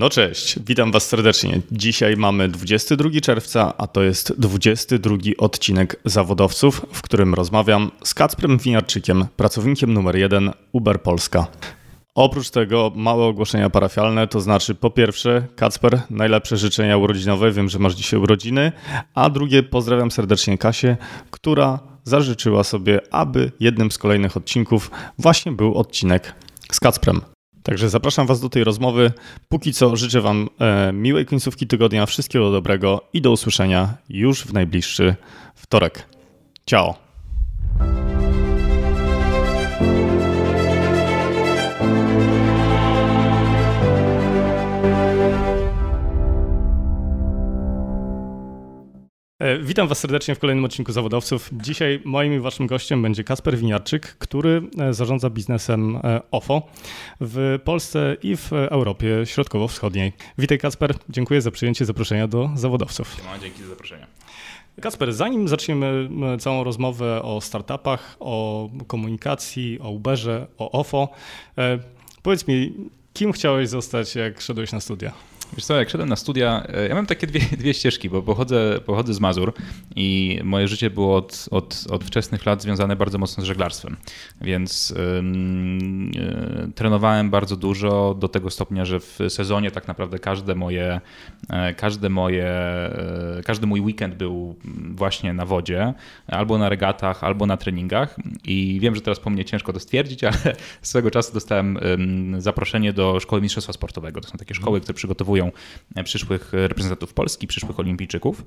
No cześć, witam Was serdecznie. Dzisiaj mamy 22 czerwca, a to jest 22 odcinek Zawodowców, w którym rozmawiam z Kacprem Winiarczykiem, pracownikiem numer 1 Uber Polska. Oprócz tego małe ogłoszenia parafialne, to znaczy po pierwsze, Kacper, najlepsze życzenia urodzinowe, wiem, że masz dzisiaj urodziny, a drugie, pozdrawiam serdecznie Kasię, która zażyczyła sobie, aby jednym z kolejnych odcinków właśnie był odcinek z Kacprem. Także zapraszam Was do tej rozmowy. Póki co życzę Wam e, miłej końcówki tygodnia, wszystkiego dobrego i do usłyszenia już w najbliższy wtorek. Ciao! Witam Was serdecznie w kolejnym odcinku Zawodowców. Dzisiaj moim i Waszym gościem będzie Kasper Winiarczyk, który e, zarządza biznesem e, OFO w Polsce i w Europie Środkowo-Wschodniej. Witaj Kasper, dziękuję za przyjęcie zaproszenia do Zawodowców. Dzięki za zaproszenie. Kasper, zanim zaczniemy całą rozmowę o startupach, o komunikacji, o Uberze, o OFO, powiedz mi, kim chciałeś zostać, jak szedłeś na studia? Wiesz co, jak szedłem na studia, e, ja mam takie dwie, dwie ścieżki, bo pochodzę, pochodzę z Mazur i moje życie było od, od, od wczesnych lat związane bardzo mocno z żeglarstwem, więc yy, trenowałem bardzo dużo do tego stopnia, że w sezonie tak naprawdę każde moje, e, każde moje, każdy mój weekend był właśnie na wodzie, albo na regatach, albo na treningach i wiem, że teraz po mnie ciężko to stwierdzić, ale swego czasu dostałem zaproszenie do Szkoły Mistrzostwa Sportowego. To są takie szkoły, które przygotowują przygotowują e, przyszłych reprezentantów Polski, przyszłych olimpijczyków.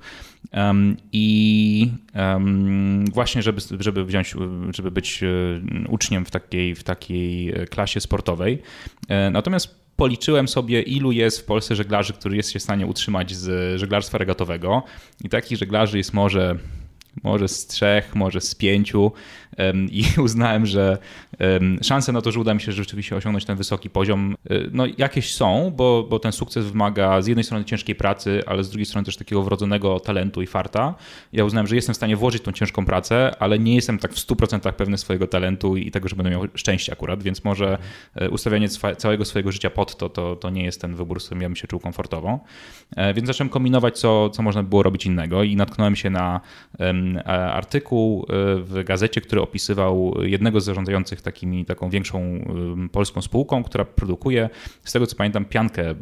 I właśnie, żeby, żeby wziąć, żeby być e, uczniem w takiej, w takiej e, klasie sportowej. Natomiast policzyłem sobie, ilu jest w Polsce żeglarzy, którzy jest się w stanie utrzymać z żeglarstwa regatowego. I takich żeglarzy jest może może z trzech, może z pięciu i uznałem, że szanse na to, że uda mi się rzeczywiście osiągnąć ten wysoki poziom, e, no jakieś są, bo, bo ten sukces wymaga z jednej strony ciężkiej pracy, ale z drugiej strony też takiego wrodzonego talentu i farta. Ja uznałem, że jestem w stanie włożyć tą ciężką pracę, ale nie jestem tak w 100% pewny swojego talentu i tego, że będę miał szczęście akurat, więc może e, ustawianie całego swojego życia pod to, to, to nie jest ten wybór, z którym ja bym się czuł komfortowo. E, więc zacząłem kombinować, co, co można było robić innego i natknąłem się na artykuł w gazecie, który opisywał jednego z zarządzających takimi, taką większą polską spółką, która produkuje, z tego co pamiętam, piankę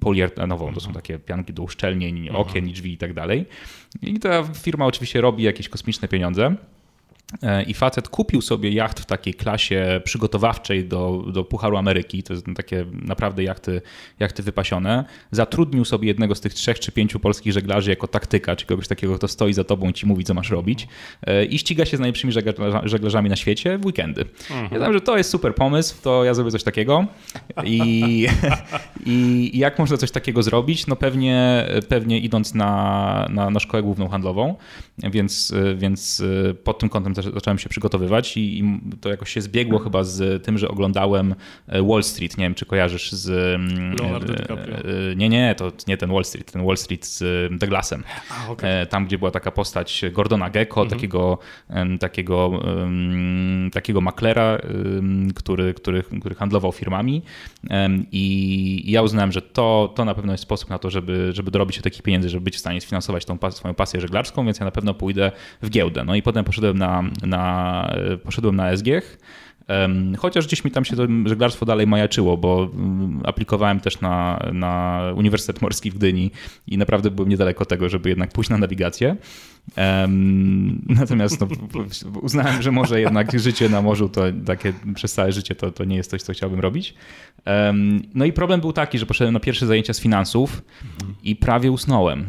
poliuretanową. To są takie pianki do uszczelnień okien i drzwi i tak dalej. I ta firma oczywiście robi jakieś kosmiczne pieniądze. E, I facet kupił sobie jacht w takiej klasie przygotowawczej do, do Pucharu Ameryki, to są takie naprawdę jachty, jachty wypasione. Zatrudnił sobie jednego z tych trzech czy pięciu polskich żeglarzy jako taktyka, czy kogoś takiego, kto stoi za tobą i ci mówi, co masz robić. E, I ściga się z najlepszymi żeglarzami na świecie w weekendy. Mhm. Ja znam, że to jest super pomysł, to ja zrobię coś takiego. I, i jak można coś takiego zrobić? No pewnie, pewnie idąc na, na, na szkołę główną handlową, więc, więc pod tym kątem zacząłem się przygotowywać i, i, to jakoś się zbiegło chyba z tym, że oglądałem e, Wall Street. Nie wiem, czy kojarzysz z. Mm, Leonardo DiCaprio. E, nie, nie, to nie ten Wall Street, ten Wall Street z Douglasem. A, okay. Tam, gdzie była taka postać Gordona Gecko, mhm. takiego, takiego, takiego maklera, który, który, który handlował firmami. I ja uznałem, że to, to na pewno jest sposób na to, żeby, żeby dorobić się takich pieniędzy, żeby być w stanie sfinansować tą swoją pasję żeglarską, więc ja na pewno pójdę w giełdę. No i potem poszedłem na na, poszedłem na SGH. Chociaż gdzieś mi tam się to żeglarstwo dalej majaczyło, bo mm, aplikowałem też na, na Uniwersytet Morski w Gdyni i naprawdę byłem niedaleko tego, żeby jednak pójść na nawigację. Natomiast no, uznałem, że może jednak życie na morzu to takie przez całe życie to, to nie jest coś, co chciałbym robić. No i problem był taki, że poszedłem na pierwsze zajęcia z finansów i prawie usnąłem.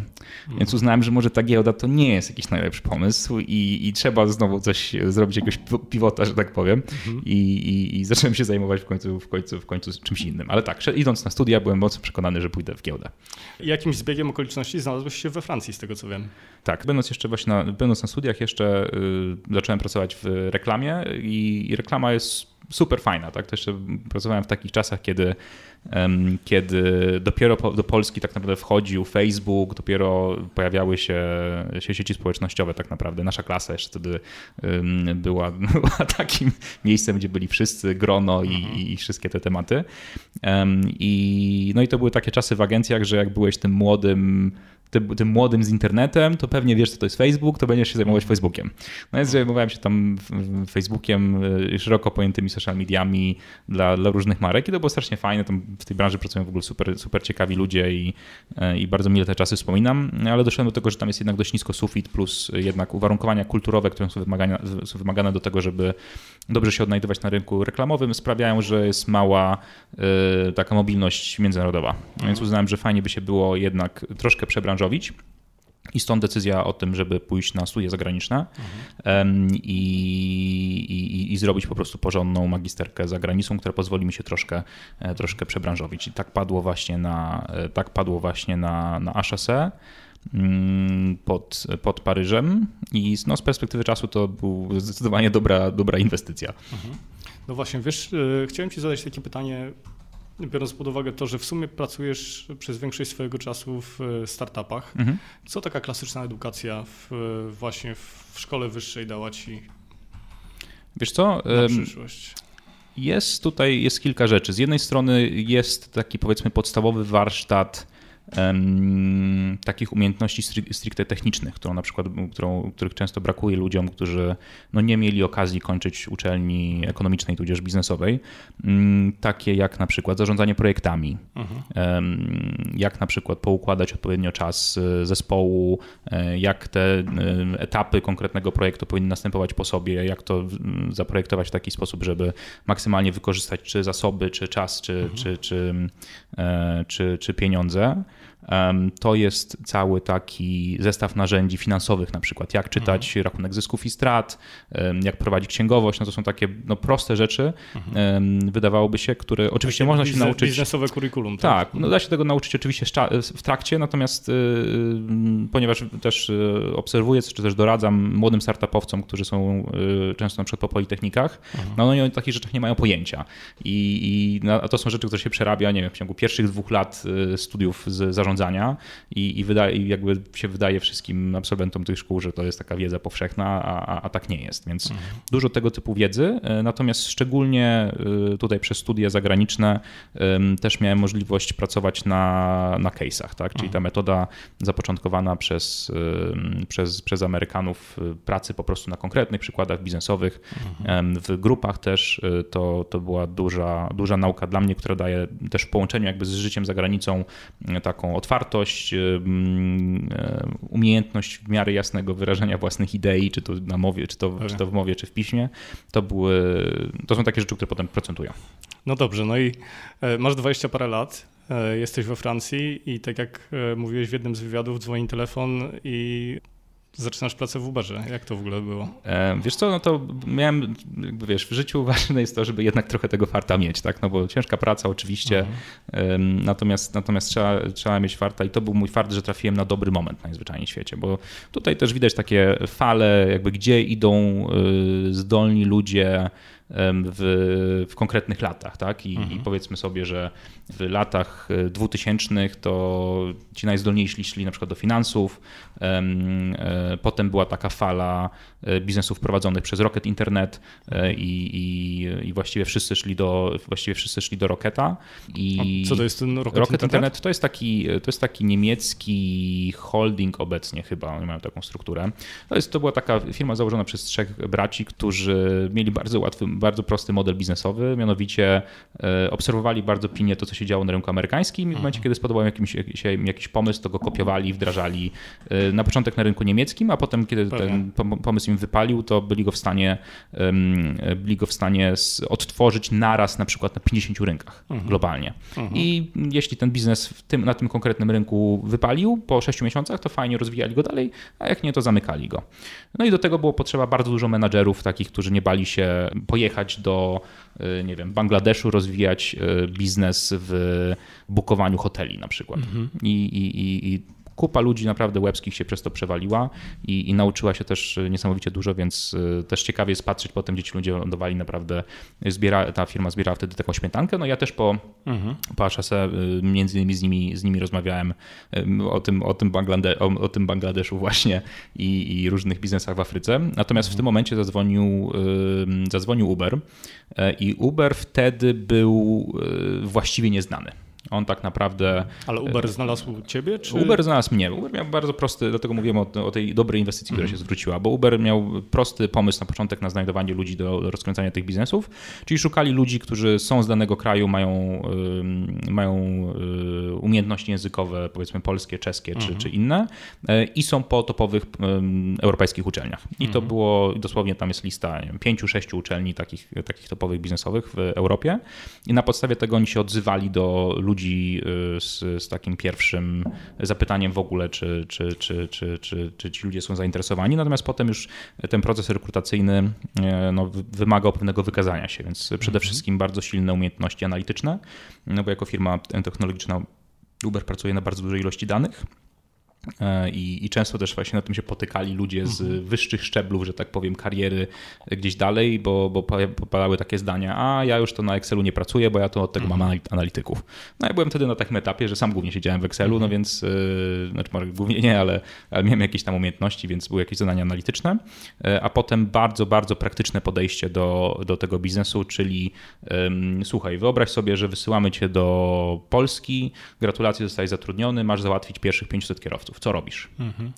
Więc uznałem, że może ta giełda to nie jest jakiś najlepszy pomysł i, i trzeba znowu coś zrobić, jakiegoś pivota, że tak powiem. I, i, I, zacząłem się zajmować w końcu, w, końcu, w końcu czymś innym. Ale tak, idąc na studia byłem mocno przekonany, że pójdę w giełdę. Jakimś zbiegiem okoliczności znalazłeś się we Francji, z tego co wiem. Tak, będąc jeszcze właśnie na, będąc na studiach jeszcze y, zacząłem pracować w reklamie i, i reklama jest super fajna. Tak? To jeszcze pracowałem w takich czasach, kiedy kiedy dopiero do Polski tak naprawdę wchodził Facebook, dopiero pojawiały się, się sieci społecznościowe tak naprawdę. Nasza klasa jeszcze wtedy była, była takim miejscem, gdzie byli wszyscy, grono i, mhm. i wszystkie te tematy. I, no i to były takie czasy w agencjach, że jak byłeś tym młodym tym, tym, młodym z internetem, to pewnie wiesz, co to jest Facebook, to będziesz się zajmować Facebookiem. No więc zajmowałem się tam Facebookiem, y, szeroko pojętymi social mediami dla, dla różnych marek i to było strasznie fajne. Tam w tej branży pracują w ogóle super, super ciekawi ludzie i, y, i bardzo mile te czasy wspominam, ale doszedłem do tego, że tam jest jednak dość nisko sufit, plus jednak uwarunkowania kulturowe, które są są wymagane do tego, żeby dobrze się odnajdywać na rynku reklamowym, sprawiają, że jest mała y, taka mobilność międzynarodowa. Więc uznałem, że fajnie by się było jednak troszkę przebranżować branżowić. I stąd decyzja o tym, żeby pójść na studia zagraniczne mhm. i, i, i, zrobić po prostu porządną magisterkę za granicą, która pozwoli mi się troszkę, e, troszkę przebranżowić. I tak padło właśnie na, e, tak padło właśnie na, na HSE mm, pod, pod Paryżem i no, z perspektywy czasu to był zdecydowanie dobra, dobra inwestycja. Mhm. No właśnie, wiesz, e, chciałem Ci zadać takie pytanie, biorąc pod uwagę to, że w sumie pracujesz przez większość swojego czasu w e, startupach, mhm. co taka klasyczna edukacja w, właśnie w szkole wyższej dała ci Wiesz co? na przyszłość? Jest tutaj jest kilka rzeczy. Z jednej strony jest taki powiedzmy podstawowy warsztat takich umiejętności stricte technicznych, którą na przykład, którą, których często brakuje ludziom, którzy no nie mieli okazji kończyć uczelni ekonomicznej tudzież biznesowej, mm, takie jak na przykład zarządzanie projektami, mhm. jak na przykład poukładać odpowiednio czas e, zespołu, e, jak te e, etapy konkretnego projektu powinny następować po sobie, jak to zaprojektować w taki sposób, żeby maksymalnie wykorzystać czy zasoby, czy czas, czy, mhm. czy, czy, czy, czy pieniądze to jest cały taki zestaw narzędzi finansowych, na przykład jak czytać mhm. rachunek zysków i strat, jak prowadzić księgowość. No to są takie no, proste rzeczy, mhm. wydawałoby się, które oczywiście można się nauczyć. Biznesowe kurikulum. Tak, tak no, da się tego nauczyć oczywiście w trakcie, natomiast y, y, ponieważ też y, obserwuję, czy też doradzam młodym startupowcom, którzy są często na przykład po politechnikach, mhm. no oni o takich rzeczach nie mają pojęcia. I, i no, to są rzeczy, które się przerabia, nie wiem, w ciągu pierwszych dwóch lat studiów z zarządzania zarządzania i, i, wydaje, i jakby się wydaje wszystkim absolwentom tych szkół, że to jest taka wiedza powszechna, a, a, a tak nie jest. Więc mhm. dużo tego typu wiedzy, e, natomiast szczególnie e, tutaj przez studia zagraniczne też miałem możliwość pracować na, na case'ach, tak? czyli ta mhm. metoda zapoczątkowana przez, przez, przez Amerykanów e, pracy po prostu na konkretnych przykładach biznesowych, mhm. w grupach też to, to była duża, duża nauka dla mnie, która daje też w połączeniu jakby z życiem za granicą taką otwartość, y, mm, y, umiejętność w miarę jasnego wyrażenia własnych idei, czy to na mowie, czy to, czy to w mowie, czy w piśmie, to, były, to są takie rzeczy, które potem procentują. No dobrze, no i e, masz 20 parę lat, e, jesteś we Francji i tak jak e, mówiłeś w jednym z wywiadów, dzwoni telefon i zaczynasz pracę w Uberze. Jak to w ogóle było? E, wiesz co, no to miałem, jakby wiesz, w życiu ważne jest to, żeby jednak trochę tego farta mieć, tak? No bo ciężka praca oczywiście, mhm. natomiast, natomiast trzeba, trzeba mieć farta i to był mój fart, że trafiłem na dobry moment najzwyczajniej w świecie, bo tutaj też widać takie fale, jakby gdzie idą y, zdolni ludzie, w, w konkretnych latach, tak? I, mhm. I, powiedzmy sobie, że w latach 2000 e, to ci najzdolniejsi szli na przykład do finansów, e, potem była taka fala biznesów prowadzonych przez Rocket Internet i, i, i właściwie wszyscy szli do właściwie wszyscy szli do Rocketa. I co to jest ten Rocket, Rocket Internet? Internet? To jest taki to jest taki niemiecki holding obecnie chyba, oni mają taką strukturę. To, jest, to była taka firma założona przez trzech braci, którzy mieli bardzo łatwy, bardzo prosty model biznesowy, mianowicie e, obserwowali bardzo pilnie to, co się działo na rynku amerykańskim i w momencie, mhm. kiedy spodobał jakimś, się jakiś pomysł, to go kopiowali, wdrażali e, na początek na rynku niemieckim, a potem, kiedy ten pomysł im wypalił, to byli go w stanie, byli go w stanie odtworzyć naraz na przykład na 50 rynkach mhm. globalnie. Mhm. I jeśli ten biznes tym, na tym konkretnym rynku wypalił po 6 miesiącach, to fajnie rozwijali go dalej, a jak nie, to zamykali go. No i do tego było potrzeba bardzo dużo menadżerów, takich, którzy nie bali się pojechać do, y, nie wiem, Bangladeszu, rozwijać y, biznes w bukowaniu hoteli na przykład. Mhm. I, i, i kupa ludzi naprawdę łebskich się przez to przewaliła i, i nauczyła się też niesamowicie dużo, więc też ciekawie jest patrzeć po tym, gdzie ci ludzie lądowali naprawdę. Zbiera, ta firma zbierała wtedy taką śmietankę, no ja też po, mhm. po HSE między innymi z nimi, z nimi rozmawiałem o tym, o tym, Banglade, o, o tym Bangladeszu właśnie i, i, różnych biznesach w Afryce. Natomiast mhm. w tym momencie zadzwonił, zadzwonił Uber i Uber wtedy był właściwie nieznany. On tak naprawdę. Ale Uber znalazł ciebie? Czy... Uber znalazł mnie. Uber miał bardzo prosty, dlatego mówiłem o, o tej dobrej inwestycji, która mm. się zwróciła, bo Uber miał prosty pomysł na początek na znajdowanie ludzi do, rozkręcania tych biznesów, czyli szukali ludzi, którzy są z danego kraju, mają, mają y, umiejętności językowe, powiedzmy polskie, czeskie czy, mm. czy inne y, i są po topowych europejskich uczelniach. I to mm. było, dosłownie tam jest lista wiem, pięciu, sześciu uczelni takich, takich topowych biznesowych w Europie i na podstawie tego oni się odzywali do ludzi, ludzi y, z, z takim pierwszym zapytaniem w ogóle, czy, czy, czy, czy, czy, czy ci ludzie są zainteresowani. Natomiast potem już ten proces rekrutacyjny y, no, wymagał pewnego wykazania się, więc przede mhm. wszystkim bardzo silne umiejętności analityczne, no bo jako firma technologiczna Uber pracuje na bardzo dużej ilości danych I, I, często też właśnie na tym się potykali ludzie z mhm. wyższych szczeblów, że tak powiem, kariery gdzieś dalej, bo, bo padały takie zdania, a ja już to na Excelu nie pracuję, bo ja to od tego mam mhm. analityków. No ja byłem wtedy na takim etapie, że sam głównie siedziałem w Excelu, no mhm. więc, yy, znaczy może głównie nie, ale, ale miałem jakieś tam umiejętności, więc były jakieś zadania analityczne, yy, a potem bardzo, bardzo praktyczne podejście do, do tego biznesu, czyli yy, słuchaj, wyobraź sobie, że wysyłamy cię do Polski, gratulacje, zostałeś zatrudniony, masz załatwić pierwszych 500 kierowców co robisz. Mhm.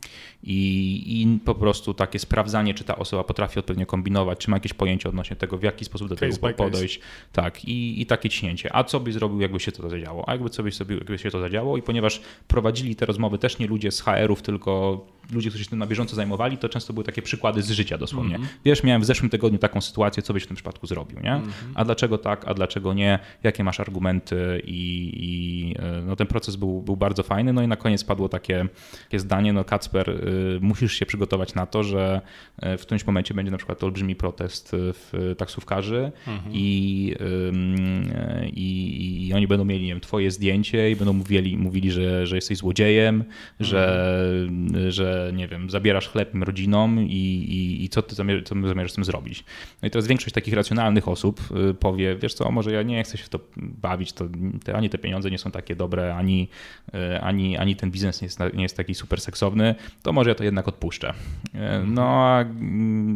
I, I, po prostu takie sprawdzanie, czy ta osoba potrafi odpowiednio kombinować, czy ma jakieś pojęcie odnośnie tego, w jaki sposób do case tego podejść. Tak, i, i takie ciśnięcie. A co byś zrobił, jakby się to zadziało? A jakby co byś zrobił, jakby się to zadziało? I ponieważ prowadzili te rozmowy też nie ludzie z HR-ów, tylko ludzie, którzy się tym na bieżąco zajmowali, to często były takie przykłady z życia dosłownie. Mm -hmm. Wiesz, miałem w zeszłym tygodniu taką sytuację, co byś w tym przypadku zrobił, nie? Mm -hmm. A dlaczego tak, a dlaczego nie? Jakie masz argumenty? I, i e, no, ten proces był, był bardzo fajny. No i na koniec padło takie, takie zdanie, no Kacper, y, musisz się przygotować na to, że e, w którymś momencie będzie na przykład olbrzymi protest w taksówkarzy -hmm. i, y, i, i, oni będą mieli, nie wiem, twoje zdjęcie i będą mówili, mówili że, że jesteś złodziejem, że, mhm. że nie wiem, zabierasz chleb rodzinom i, i, i co, ty zamierzasz, co zamierzasz z tym zrobić. No i teraz większość takich racjonalnych osób y, powie, wiesz co, może ja nie chcę się w to bawić, to te, ani te pieniądze nie są takie dobre, ani, y, ani, ani ten biznes nie jest, nie jest taki super seksowny, to może ja to jednak odpuszczę. Y, no a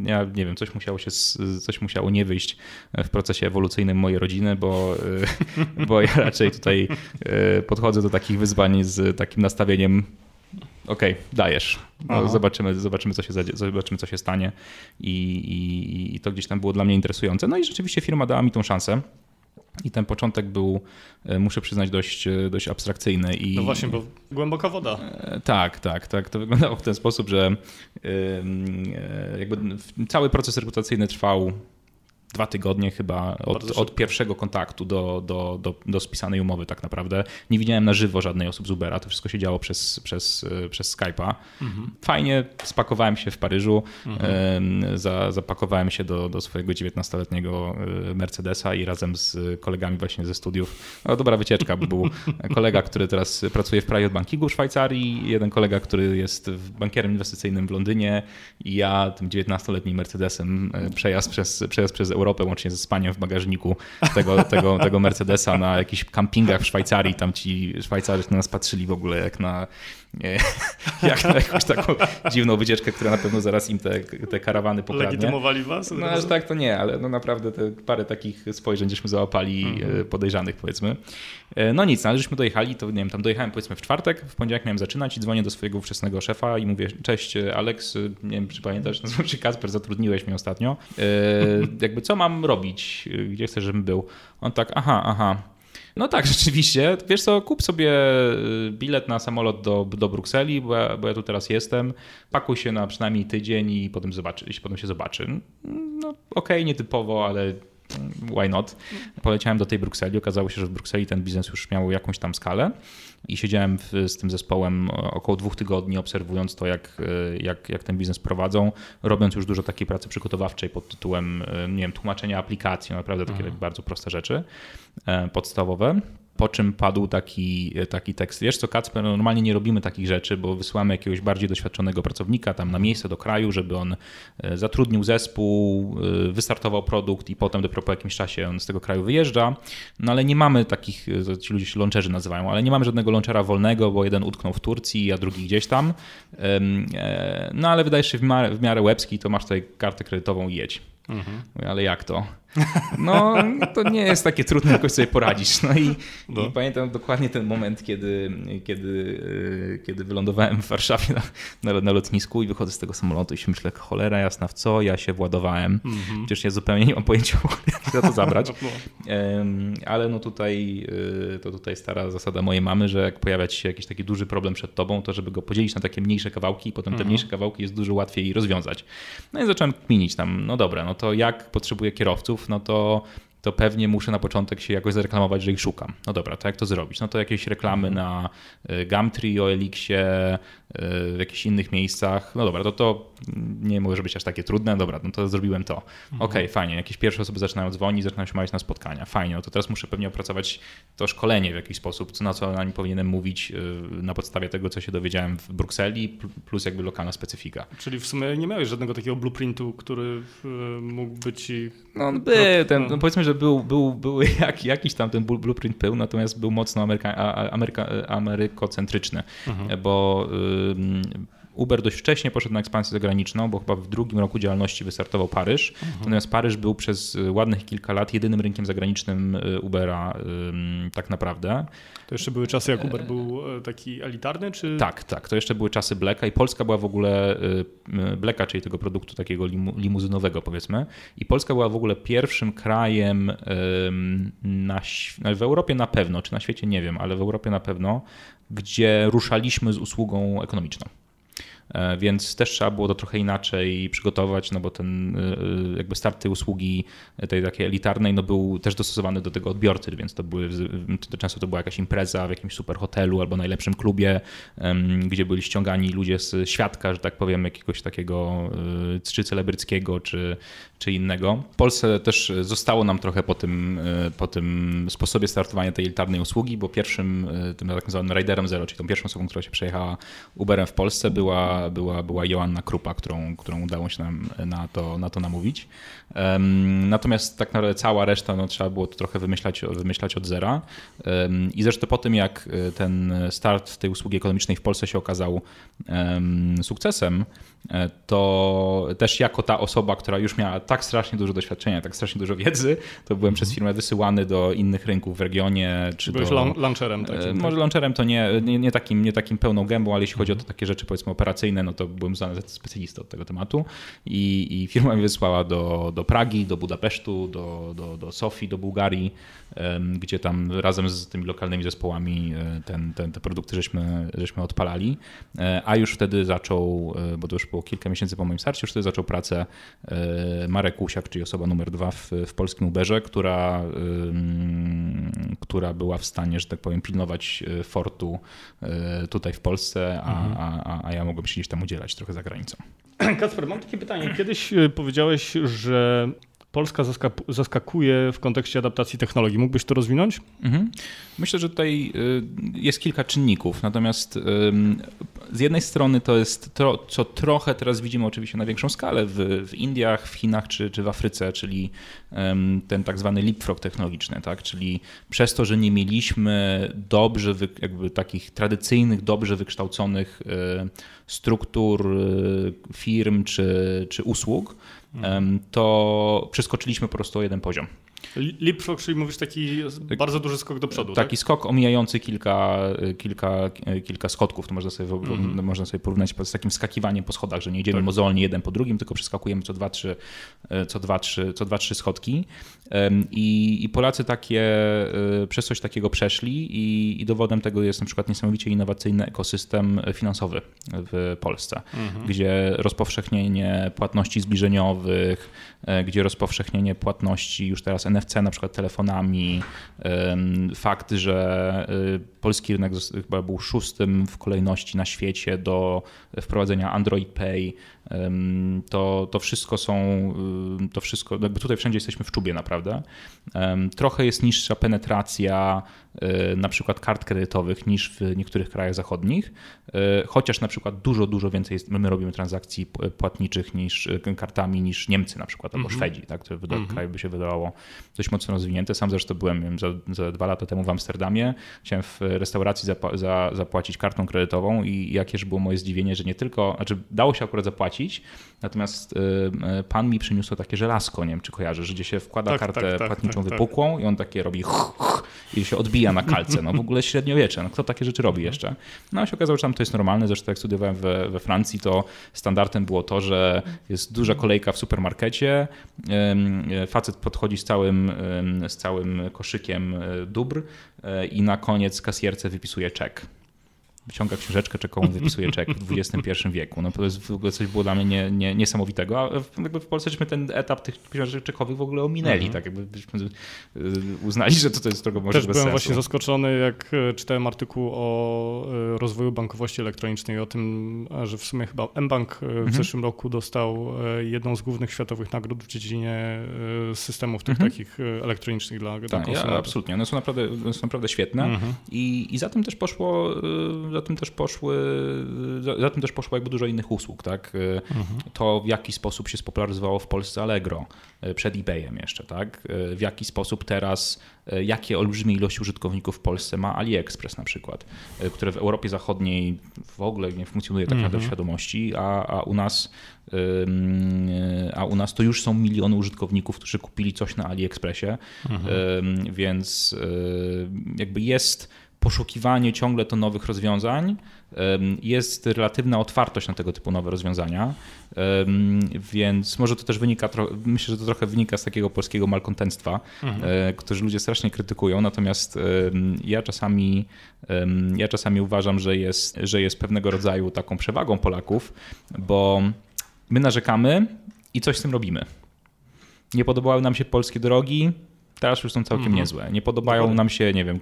ja nie wiem, coś musiało się, coś musiało nie wyjść w procesie ewolucyjnym mojej rodziny, bo, bo ja raczej tutaj podchodzę do takich wyzwań z takim nastawieniem okej, okay, dajesz. No, zobaczymy, zobaczymy, co się, zobaczymy, co się stanie. I, i, I to gdzieś tam było dla mnie interesujące. No i rzeczywiście firma dała mi tą szansę. I ten początek był, e, muszę przyznać, dość, e, dość abstrakcyjny. I, no właśnie, bo głęboka woda. E, tak, tak, tak. To wyglądało w ten sposób, że jakby cały proces rekrutacyjny trwał dwa tygodnie chyba od, od, pierwszego kontaktu do, do, do, do spisanej umowy tak naprawdę. Nie widziałem na żywo żadnej osób z Ubera, to wszystko się działo przez, przez, przez Skype'a. Mhm. Fajnie, spakowałem się w Paryżu, mhm. za, zapakowałem się do, do swojego 19-letniego e, Mercedesa i razem z kolegami właśnie ze studiów, no dobra wycieczka, bo był kolega, który teraz pracuje w private bankingu w Szwajcarii, jeden kolega, który jest bankierem inwestycyjnym w Londynie i ja tym 19-letnim Mercedesem e, przejazd przez, przejazd przez Europę, łącznie ze spaniem w bagażniku tego, tego, tego Mercedesa na jakichś kampingach w Szwajcarii. Tam ci Szwajcarzy na nas patrzyli w ogóle jak na jak na jakąś taką dziwną wycieczkę, która na pewno zaraz im te, te karawany pokradnie. Legitymowali was? No aż tak to nie, ale no naprawdę te parę takich spojrzeń żeśmy załapali mhm. E, podejrzanych powiedzmy. E, no nic, no, ale żeśmy dojechali, to nie wiem, tam dojechałem powiedzmy w czwartek, w poniedziałek miałem zaczynać i dzwonię do swojego ówczesnego szefa i mówię, cześć Alex, nie wiem czy pamiętasz, nazywam się Kasper, zatrudniłeś mnie ostatnio. E, jakby co mam robić? Gdzie chcesz, żebym był? On tak, aha, aha, no tak, rzeczywiście. Wiesz co, kup sobie y, bilet na samolot do, do Brukseli, bo ja, bo ja tu teraz jestem. Pakuj się na przynajmniej tydzień i potem, zobaczy, potem się zobaczy. No okej, okay, nietypowo, ale why not? Poleciałem do tej Brukseli, okazało się, że w Brukseli ten biznes już miał jakąś tam skalę i siedziałem w, z tym zespołem około dwóch tygodni, obserwując to, jak, jak, jak ten biznes prowadzą, robiąc już dużo takiej pracy przygotowawczej pod tytułem, nie wiem, tłumaczenia aplikacji, naprawdę takie mhm. bardzo proste rzeczy e, podstawowe. Po czym padł taki, taki tekst. Wiesz co, Kacper, no normalnie nie robimy takich rzeczy, bo wysyłamy jakiegoś bardziej doświadczonego pracownika tam na miejsce do kraju, żeby on e, zatrudnił zespół, e, wystartował produkt i potem dopiero po jakimś czasie on z tego kraju wyjeżdża. No ale nie mamy takich, e, ci ludzie się launcherzy nazywają, ale nie mamy żadnego launchera wolnego, bo jeden utknął w Turcji, a drugi gdzieś tam. No ale wydajesz się w miarę, w miarę łebski, to masz tutaj kartę kredytową i jedź. Mhm. Ale jak to? No, to nie jest takie trudne, jakoś sobie poradzisz. No i, no. i, pamiętam dokładnie ten moment, kiedy, kiedy, e, kiedy wylądowałem w Warszawie na, na, na, lotnisku i wychodzę z tego samolotu i się myślę, cholera jasna, w co ja się władowałem. Mhm. Przecież ja zupełnie nie mam pojęcia, jak za to zabrać. No. Ale no tutaj e, to tutaj stara zasada mojej mamy, że jak pojawia ci się jakiś taki duży problem przed tobą, to żeby go podzielić na takie mniejsze kawałki i potem te mhm. mniejsze kawałki jest dużo łatwiej rozwiązać. No i zacząłem kminić tam, no dobra, no to jak potrzebuję kierowców, no to to pewnie muszę na początek się jakoś zareklamować, że ich szukam. No dobra, to jak to zrobić? No to jakieś reklamy na y, Gumtree, OLX-ie, y, w jakichś innych miejscach. No dobra, to to nie może być aż takie trudne. Dobra, no to zrobiłem to. Mhm. Okej, okay, fajnie. Jakieś pierwsze osoby zaczynają dzwonić, zaczynają się mawiać na spotkania. Fajnie, no to teraz muszę pewnie opracować to szkolenie w jakiś sposób, co na co na nim powinienem mówić y, na podstawie tego, co się dowiedziałem w Brukseli, plus jakby lokalna specyfika. Czyli w sumie nie miałeś żadnego takiego blueprintu, który mógł być... No on był, ten, no powiedzmy, że był, był, był jak, jakiś tam ten blueprint był, natomiast był mocno ameryka, ameryka, amerykocentryczny, mhm. bo Uber dość wcześnie poszedł na ekspansję zagraniczną, bo chyba w drugim roku działalności wystartował Paryż. Mhm. Natomiast Paryż był przez ładnych kilka lat jedynym rynkiem zagranicznym y, Ubera tak naprawdę. To jeszcze były czasy, jak Uber był e, taki elitarny? Czy... Tak, tak. To jeszcze były czasy Blacka i Polska była w ogóle y, y, Blacka, czyli tego produktu takiego limuzynowego powiedzmy. I Polska była w ogóle pierwszym krajem na, w Europie na pewno, czy na świecie nie wiem, ale w Europie na pewno, gdzie ruszaliśmy z usługą ekonomiczną. E, więc też trzeba było to trochę inaczej przygotować, no bo ten e, jakby start tej usługi, tej takiej elitarnej, no był też dostosowany do tego odbiorcy, więc to były, to często to była jakaś impreza w jakimś super hotelu albo najlepszym klubie, gdzie byli ściągani ludzie z świadka, że tak powiem, jakiegoś takiego e, czy celebryckiego, czy, czy innego. W Polsce też zostało nam trochę po tym, po tym sposobie startowania tej elitarnej usługi, bo pierwszym, tym tak zwanym Riderem Zero, czyli tą pierwszą osobą, która się przejechała Uberem w Polsce była była, była, Joanna Krupa, którą, którą udało się nam na to, na to namówić. Natomiast tak naprawdę cała reszta no, trzeba było to trochę wymyślać, wymyślać od zera. I zresztą po tym, jak e, ten start tej usługi ekonomicznej w Polsce się okazał sukcesem, e, to też jako ta osoba, która już miała tak strasznie dużo doświadczenia, tak strasznie dużo wiedzy, to byłem przez firmę wysyłany do innych rynków w regionie. Czy Byłeś do, launcherem takim. Tak? Może launcherem to nie, nie, nie, takim, nie takim pełną gębą, ale jeśli chodzi o to takie rzeczy powiedzmy operacyjne, no to byłem znany specjalistą od tego tematu i, i firma mnie wysłała do, do Pragi, do Budapesztu, do, do, do Sofii, do Bułgarii, gdzie tam razem z tymi lokalnymi zespołami e, ten, ten, te produkty żeśmy, żeśmy odpalali. E, a już wtedy zaczął, e, bo to już było kilka miesięcy po moim starcie, już wtedy zaczął pracę Marek Usiak, czyli osoba numer dwa w, w polskim Uberze, która, która była w stanie, że tak powiem, pilnować fortu tutaj w Polsce, a, mhm. a, a ja mogłem się gdzieś tam udzielać trochę za granicą. Kasper, mam takie pytanie. Kiedyś powiedziałeś, że Polska zaskakuje w kontekście adaptacji technologii. Mógłbyś to rozwinąć? Mhm. Myślę, że tutaj y, jest kilka czynników. Natomiast z jednej strony to jest to, co trochę teraz widzimy oczywiście na większą skalę w, w Indiach, w Chinach czy, czy w Afryce, czyli ten tak zwany leapfrog technologiczny, tak? czyli przez to, że nie mieliśmy dobrze, jakby takich tradycyjnych, dobrze wykształconych y, struktur y, firm czy, czy usług, to przeskoczyliśmy po prostu o jeden poziom. Leapfrog, czyli mówisz taki bardzo duży skok do przodu. Taki tak? skok omijający kilka, kilka, kilka schodków, to można sobie, mm. można sobie porównać z takim skakiwaniem po schodach, że nie idziemy tak. mozolnie jeden po drugim, tylko przeskakujemy co dwa, trzy, co dwa, trzy, co dwa, trzy schodki. I, I Polacy takie przez coś takiego przeszli i, i dowodem tego jest na przykład niesamowicie innowacyjny ekosystem finansowy w Polsce, mhm. gdzie rozpowszechnienie płatności zbliżeniowych, gdzie rozpowszechnienie płatności już teraz NFC na przykład telefonami, fakt, że y, polski rynek chyba był szóstym w kolejności na świecie do wprowadzenia Android Pay, to, to wszystko są, y, to wszystko, jakby tutaj wszędzie jesteśmy w czubie naprawdę. Trochę jest niższa penetracja na przykład kart kredytowych niż w niektórych krajach zachodnich, chociaż na przykład dużo, dużo więcej my robimy transakcji płatniczych niż kartami niż Niemcy na przykład albo mm -hmm. Szwedzi, tak, które mm -hmm. kraj by się wydawało dość mocno rozwinięte. Sam zresztą byłem wiem, za, za, dwa lata temu w Amsterdamie, chciałem w restauracji zap za, zapłacić kartą kredytową i jakież było moje zdziwienie, że nie tylko, znaczy dało się akurat zapłacić, natomiast pan mi przyniósł takie żelazko, nie wiem czy kojarzysz, gdzie się wkłada tak, kartę tak, tak, płatniczą tak, tak. wypukłą i on takie robi i się odbija na kalce. No w ogóle średniowiecze, no kto takie rzeczy robi mhm. jeszcze? No a się okazało, że tam to jest normalne, zresztą jak studiowałem we, we Francji, to standardem było to, że jest duża kolejka w supermarkecie, facet podchodzi z całym, z całym koszykiem dóbr i na koniec kasjerce wypisuje czek wyciąga książeczkę czekową, wypisuje czek w XXI wieku. No to jest w ogóle coś było dla mnie nie, nie, niesamowitego, a jakby w Polsce żeśmy ten etap tych książek czekowych w ogóle ominęli, mhm. tak jakby byśmy y, uznali, że to, to jest trochę może Też byłem sensu. właśnie zaskoczony, jak e, czytałem artykuł o e, rozwoju bankowości elektronicznej, o tym, że w sumie chyba mBank e, w mhm. zeszłym roku dostał jedną z głównych światowych nagród w dziedzinie systemów tych mhm. takich elektronicznych dla, tak, dla Ja, absolutnie, one są naprawdę, one są naprawdę świetne mhm. i, i za tym też poszło za tym też poszły, za tym też poszło jakby dużo innych usług, tak? Mhm. To w jaki sposób się spopularyzowało w Polsce Allegro e, przed eBayem jeszcze, tak? E, w jaki sposób teraz, jakie olbrzymie ilości użytkowników w Polsce ma AliExpress na przykład, które w Europie Zachodniej w ogóle nie funkcjonuje tak naprawdę w mhm. świadomości, a, a u nas a u nas to już są miliony użytkowników, którzy kupili coś na AliExpressie, mhm. więc jakby jest poszukiwanie ciągle to nowych rozwiązań, jest relatywna otwartość na tego typu nowe rozwiązania, więc może to też wynika, myślę, że to trochę wynika z takiego polskiego malkontentstwa, mhm. E, którzy ludzie strasznie krytykują, natomiast ja czasami, ja czasami uważam, że jest, że jest pewnego rodzaju taką przewagą Polaków, bo my narzekamy i coś z tym robimy. Nie podobały nam się polskie drogi, teraz już są całkiem mhm. niezłe. Nie podobają nam się, nie wiem,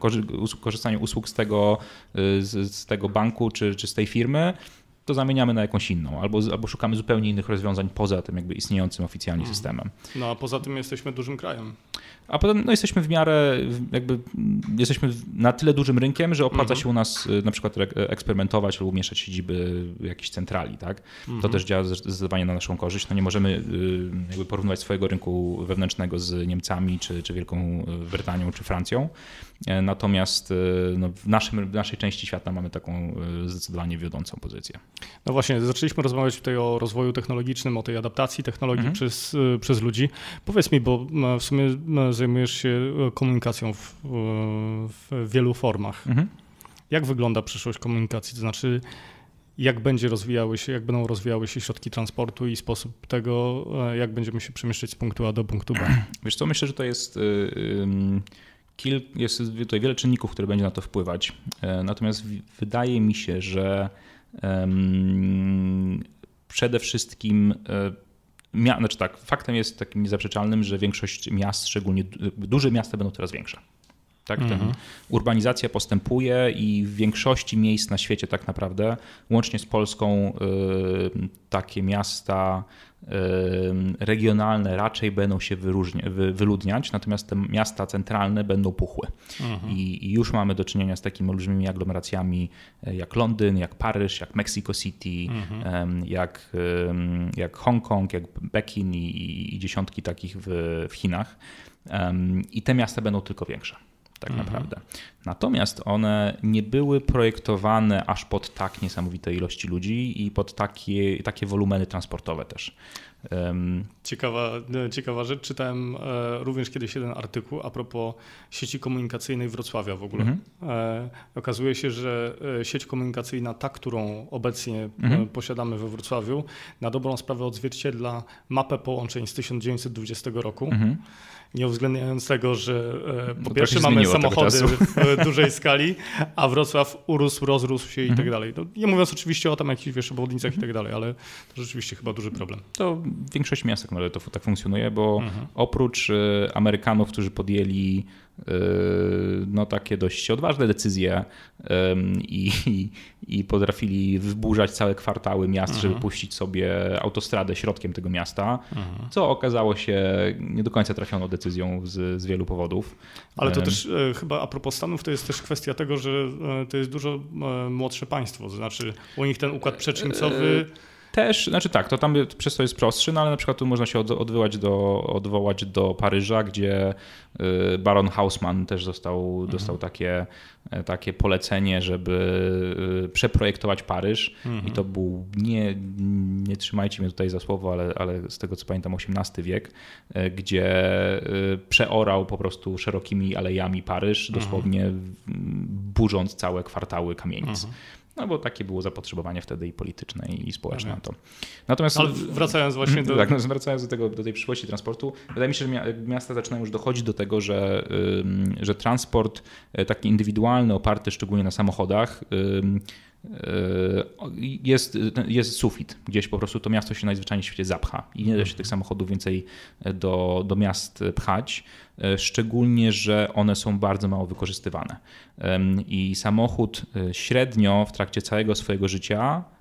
korzystanie usług z tego, y, z, z, tego banku czy, czy z tej firmy, to zamieniamy na jakąś inną, albo, albo szukamy zupełnie innych rozwiązań poza tym jakby istniejącym oficjalnie mhm. systemem. No a poza tym jesteśmy dużym krajem. A potem no, jesteśmy w miarę, jakby jesteśmy na tyle dużym rynkiem, że opłaca mhm. się u nas y, na przykład eksperymentować lub umieszczać siedziby jakichś centrali. Tak? Mhm. To też działa zdecydowanie na naszą korzyść. No, nie możemy y, jakby porównywać swojego rynku wewnętrznego z Niemcami, czy, czy Wielką Brytanią, czy Francją. E, natomiast no, w, naszym, w naszej części świata mamy taką zdecydowanie wiodącą pozycję. No właśnie, zaczęliśmy rozmawiać tutaj o rozwoju technologicznym, o tej adaptacji technologii mhm. przez, przez ludzi. Powiedz mi, bo w sumie zajmujesz się komunikacją w, w wielu formach. Mhm. Jak wygląda przyszłość komunikacji? To znaczy, jak będzie rozwijały się, jak będą rozwijały się środki transportu i sposób tego, jak będziemy się przemieszczać z punktu A do punktu B? Wiesz co, myślę, że to jest... Yy, Kil, jest tutaj wiele czynników, które będzie na to wpływać. E, natomiast wydaje mi się, że przede wszystkim e, znaczy tak, faktem jest takim niezaprzeczalnym, że większość miast, szczególnie duże miasta będą coraz większe. Tak, mhm. urbanizacja postępuje i w większości miejsc na świecie tak naprawdę, łącznie z Polską, y, takie miasta regionalne raczej będą się wyludniać, natomiast te miasta centralne będą puchłe. Mhm. I, I, już mamy do czynienia z takimi olbrzymimi aglomeracjami e, jak Londyn, jak Paryż, jak Mexico City, mhm. jak, jak Hongkong, jak Pekin i, i dziesiątki takich w, w Chinach. I te miasta będą tylko większe tak mhm. naprawdę. Natomiast one nie były projektowane aż pod tak niesamowite ilości ludzi i pod takie, takie wolumeny transportowe też. Ciekawa, ciekawa rzecz. Czytałem e, również kiedyś jeden artykuł a propos sieci komunikacyjnej Wrocławia w ogóle. Mhm. E, okazuje się, że e, sieć komunikacyjna, ta, którą obecnie mhm. posiadamy we Wrocławiu, na dobrą sprawę odzwierciedla mapę połączeń z 1920 roku. Mhm nie uwzględniając tego, że e, po no pierwsze mamy samochody w dużej skali, a Wrocław urósł, rozrósł się i tak mhm. dalej. No, nie mówiąc oczywiście o tam jakichś wiesz, obwodnicach i tak dalej, ale to rzeczywiście chyba duży problem. To w większości miast tak, to tak funkcjonuje, bo mhm. oprócz Amerykanów, którzy podjęli no takie dość odważne decyzje i, i potrafili wyburzać całe kwartały miast, mhm. żeby puścić sobie autostradę środkiem tego miasta, mhm. co okazało się nie do końca trafioną decyzją z, z wielu powodów. Ale to też e, chyba a propos Stanów, to jest też kwestia tego, że e, to jest dużo e, młodsze państwo, to znaczy u nich ten układ przedsiębiorcowy też, znaczy tak, to tam przez to jest prostszy, no ale na przykład tu można się odwołać do, odwołać do Paryża, gdzie y, Baron Hausmann też został, mhm. dostał takie, e, takie polecenie, żeby y, przeprojektować Paryż mhm. i to był, nie, nie trzymajcie mnie tutaj za słowo, ale, ale z tego co pamiętam XVIII wiek, e, gdzie y, przeorał po prostu szerokimi alejami Paryż, mhm. dosłownie mhm. burząc całe kwartały kamienic. Mhm. No bo takie było zapotrzebowanie wtedy i polityczne, i społeczne na to. Natomiast Ale wracając właśnie do... Tak, no, wracając do, tego, do tej przyszłości transportu, wydaje mi się, że miasta zaczynają już dochodzić do tego, że, że transport e, taki indywidualny, oparty szczególnie na samochodach, jest, jest sufit. Gdzieś po prostu to miasto się najzwyczajniej w świecie zapcha i nie da się tych samochodów więcej do, do miast pchać. E, szczególnie, że one są bardzo mało wykorzystywane. I samochód e, średnio w trakcie całego swojego życia E,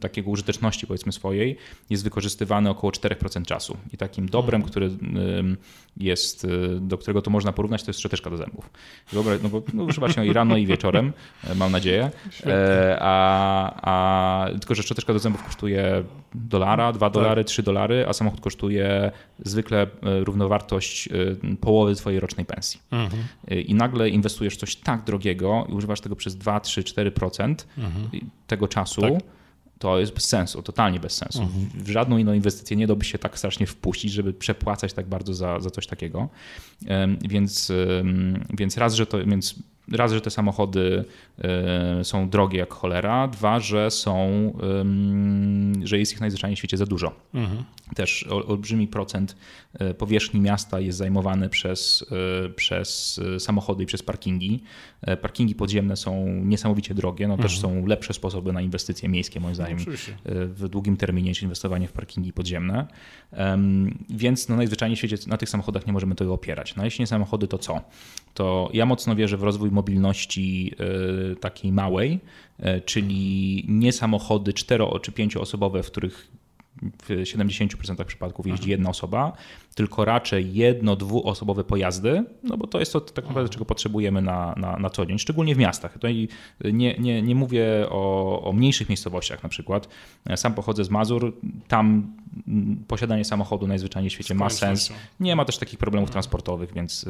takiego użyteczności powiedzmy swojej jest wykorzystywany około 4% czasu. I takim dobrem, mhm. który jest, e, do którego to można porównać, to jest szczoteczka do zębów. Dobra, no bo no, używa się i rano i wieczorem, e, mam nadzieję. A, a, tylko, że szczoteczka do zębów kosztuje dolara, 2 tak. dolary, 3 dolary, a samochód kosztuje zwykle równowartość połowy twojej rocznej pensji. Mhm. I nagle inwestujesz w coś tak drogiego i używasz tego przez 2, 3, 4% mhm. tego czasu. Tak to jest bez sensu, totalnie bez sensu. W żadną inną inwestycję nie doby się tak strasznie wpuścić, żeby przepłacać tak bardzo za, za coś takiego. Więc, więc raz, że to, więc raz, że te samochody są drogie jak cholera, dwa, że są, że jest ich najzwyczajniej w świecie za dużo. Mhm. Też olbrzymi procent e, powierzchni miasta jest zajmowany przez, e, przez samochody i przez parkingi. Parkingi podziemne są niesamowicie drogie, no mhm. też są lepsze sposoby na inwestycje miejskie moim zdaniem no, w długim terminie niż inwestowanie w parkingi podziemne. Więc no, najzwyczajniej w świecie na tych samochodach nie możemy tego opierać. No jeśli nie samochody, to co? To ja mocno wierzę w rozwój mobilności takiej małej, e, czyli nie samochody cztero czy pięcioosobowe, w których w 70% przypadków jeździ jedna osoba, tylko raczej jedno, dwuosobowe pojazdy, no bo to jest to tak naprawdę, czego potrzebujemy na, na, na co dzień, szczególnie w miastach. Tutaj nie, nie, nie mówię o, o mniejszych miejscowościach na przykład. Sam pochodzę z Mazur, tam posiadanie samochodu najzwyczajniej w świecie ma sens. Nie ma też takich problemów transportowych, więc,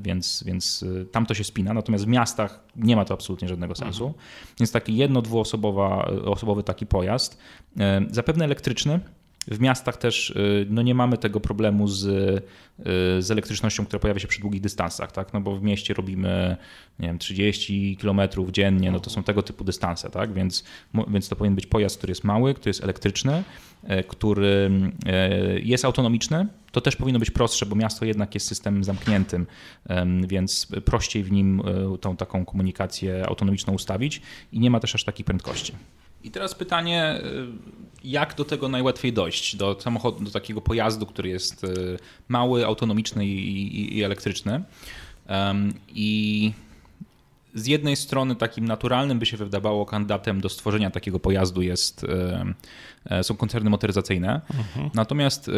więc, więc e, tam to się spina. Natomiast w miastach nie ma to absolutnie żadnego sensu. Mhm. Więc taki jedno, dwuosobowy taki pojazd, e, zapewne elektryczny, w miastach też y, no nie mamy tego problemu z, y, z elektrycznością, która pojawia się przy długich dystansach, tak? no bo w mieście robimy nie wiem, 30 km dziennie, no to są tego typu dystanse, tak? więc, więc to powinien być pojazd, który jest mały, który jest elektryczny, e, który e, jest autonomiczny, to też powinno być prostsze, bo miasto jednak jest systemem zamkniętym, więc prościej w nim e, tą taką komunikację autonomiczną ustawić i nie ma też aż takiej prędkości. I teraz pytanie, y, jak do tego najłatwiej dojść? Do samochodu, do takiego pojazdu, który jest y, mały, autonomiczny i, i, i elektryczny. I z jednej strony takim naturalnym by się wydawało kandydatem do stworzenia takiego pojazdu jest, y, są koncerny motoryzacyjne. Mhm. Natomiast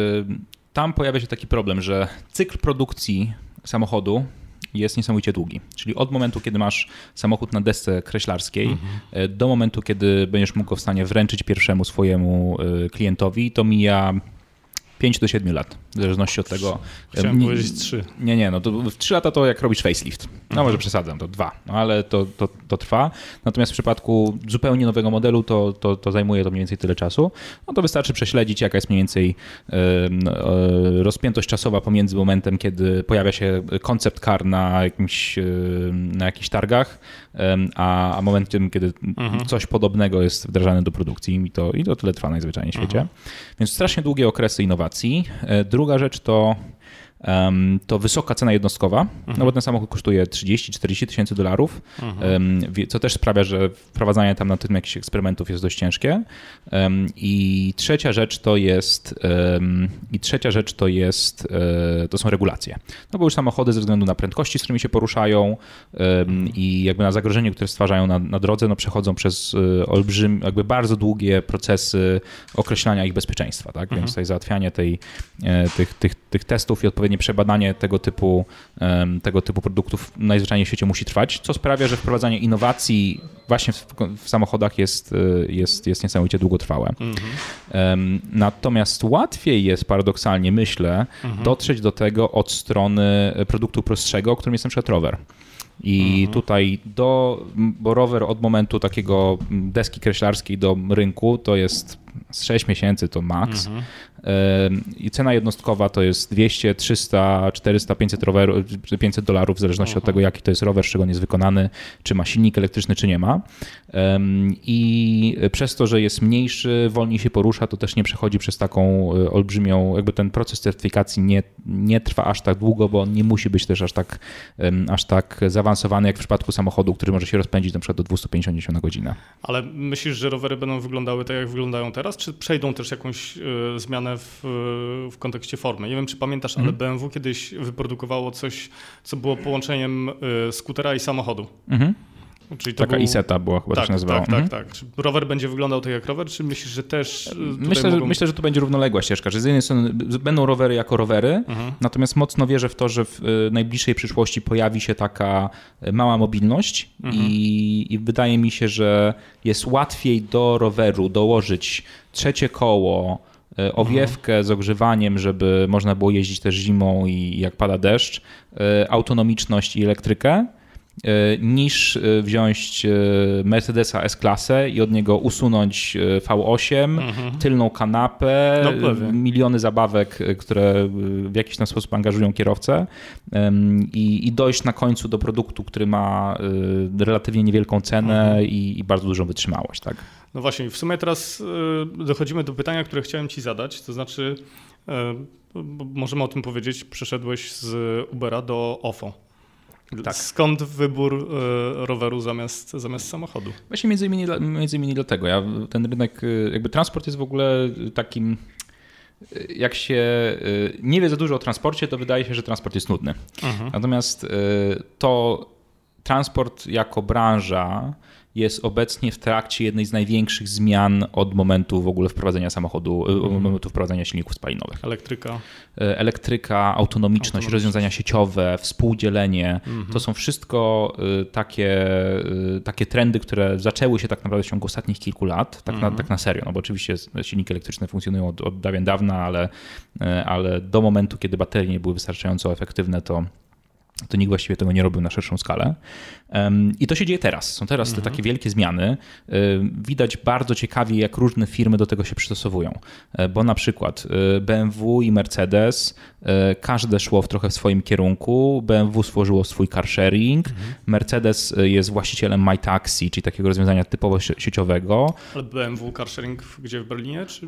tam pojawia się taki problem, że cykl produkcji samochodu jest niesamowicie długi. Czyli od momentu, kiedy masz samochód na desce kreślarskiej, mhm. do momentu, kiedy będziesz mógł go w stanie wręczyć pierwszemu swojemu e, klientowi, to mija 5 do 7 lat, w zależności od tego. Chciałem nie, powiedzieć 3. Nie, nie, no to w 3 lata to jak robisz facelift. No mhm. może przesadzam, to 2, no ale to, to, to trwa. Natomiast w przypadku zupełnie nowego modelu to, to, to zajmuje to mniej więcej tyle czasu. No to wystarczy prześledzić, jaka jest mniej więcej e, rozpiętość czasowa pomiędzy momentem, kiedy pojawia się koncept car na, jakimś, na jakichś targach, a, a momentem, kiedy mhm. coś podobnego jest wdrażane do produkcji i to, i to tyle trwa najzwyczajniej w świecie. Mhm. Więc strasznie długie okresy innowacji. E, druga rzecz to to wysoka cena jednostkowa, mhm. no bo ten samochód kosztuje 30-40 tysięcy dolarów, mhm. co też sprawia, że wprowadzanie tam na tym jakichś eksperymentów jest dość ciężkie. I trzecia rzecz to jest i trzecia rzecz to jest e, to są regulacje. No bo już samochody ze względu na prędkości, z którymi się poruszają i jakby na zagrożenie, które stwarzają na, na drodze, no przechodzą przez e, olbrzym, jakby bardzo długie procesy określania ich bezpieczeństwa, tak? Więc mhm. tutaj załatwianie tej, e, tych, tych, tych testów i odpowiednie przebadanie tego typu, tego typu produktów najzwyczajniej w świecie musi trwać, co sprawia, że wprowadzanie innowacji właśnie w, w samochodach jest, jest, jest niesamowicie długotrwałe. Mhm. Natomiast łatwiej jest paradoksalnie, myślę, mhm. dotrzeć do tego od strony produktu prostszego, którym jest na przykład rower. I mhm. tutaj do, bo rower od momentu takiego deski kreślarskiej do rynku to jest z 6 miesięcy to max. Mhm. I cena jednostkowa to jest 200, 300, 400, 500, rower, 500 dolarów, w zależności od tego, jaki to jest rower, z czego on jest wykonany, czy ma silnik elektryczny, czy nie ma. I przez to, że jest mniejszy, wolniej się porusza, to też nie przechodzi przez taką e, olbrzymią, jakby ten proces certyfikacji nie, nie trwa aż tak długo, bo on nie musi być też aż tak, aż tak zaawansowany, jak w przypadku samochodu, który może się rozpędzić na przykład do 250 na godzinę. Ale myślisz, że rowery będą wyglądały tak, jak wyglądają teraz, czy przejdą też jakąś y, zmianę w, w kontekście formy? Nie wiem, czy pamiętasz, ale mhm. BMW kiedyś wyprodukowało coś, co było połączeniem y, skutera i samochodu. Mhm. Czyli Taka był... iseta była chyba tak, się nazywała. Tak, mhm. tak, tak. Czy rower będzie wyglądał tak jak rower, czy myślisz, że też y, myślę, mogą... myślę, że to będzie równoległa ścieżka, że z jednej strony będą rowery jako rowery, mhm. natomiast mocno wierzę w to, że w najbliższej przyszłości pojawi się taka mała mobilność mhm. i, i wydaje mi się, że jest łatwiej do roweru dołożyć trzecie koło, owiewkę z ogrzewaniem, żeby można było jeździć też zimą i jak pada deszcz, e, autonomiczność i elektrykę, e, niż wziąć Mercedesa S-klasę i od niego usunąć V8, mhm. tylną kanapę, no, miliony zabawek, które w jakiś tam sposób angażują kierowcę i, i dojść na końcu do produktu, który ma relatywnie niewielką cenę mhm. i, i bardzo dużą wytrzymałość. Tak? No właśnie, w sumie teraz dochodzimy do pytania, które chciałem Ci zadać, to znaczy, możemy o tym powiedzieć, przeszedłeś z Ubera do OFO. Tak. Skąd wybór y, roweru zamiast, zamiast samochodu? Właśnie między innymi, między innymi dlatego. Ja, ten rynek, jakby transport jest w ogóle takim jak się nie wie za dużo o transporcie, to wydaje się, że transport jest nudny. Mhm. Natomiast to transport jako branża jest obecnie w trakcie jednej z największych zmian od momentu w ogóle wprowadzenia samochodu, mm. od momentu wprowadzenia silników spalinowych. Elektryka. E, elektryka, autonomiczność, rozwiązania sieciowe, współdzielenie. Mm -hmm. To są wszystko e, takie, takie trendy, które zaczęły się tak naprawdę w ciągu ostatnich kilku lat, tak, mm -hmm. na, mhm. tak na serio. No bo oczywiście silniki elektryczne funkcjonują od, od dawien dawna, ale, ale do momentu, kiedy baterie nie były wystarczająco efektywne, to to nikt właściwie tego nie robił na szerszą skalę. I to się dzieje teraz. Są teraz mhm. te takie wielkie zmiany. Widać bardzo ciekawie, jak różne firmy do tego się przystosowują. E, bo na przykład e, BMW i Mercedes, e, każde szło w trochę w swoim kierunku. BMW stworzyło swój car sharing. Mhm. Mercedes jest właścicielem MyTaxi, czyli takiego rozwiązania typowo sieciowego. Ale BMW car sharing gdzie w Berlinie? Czy...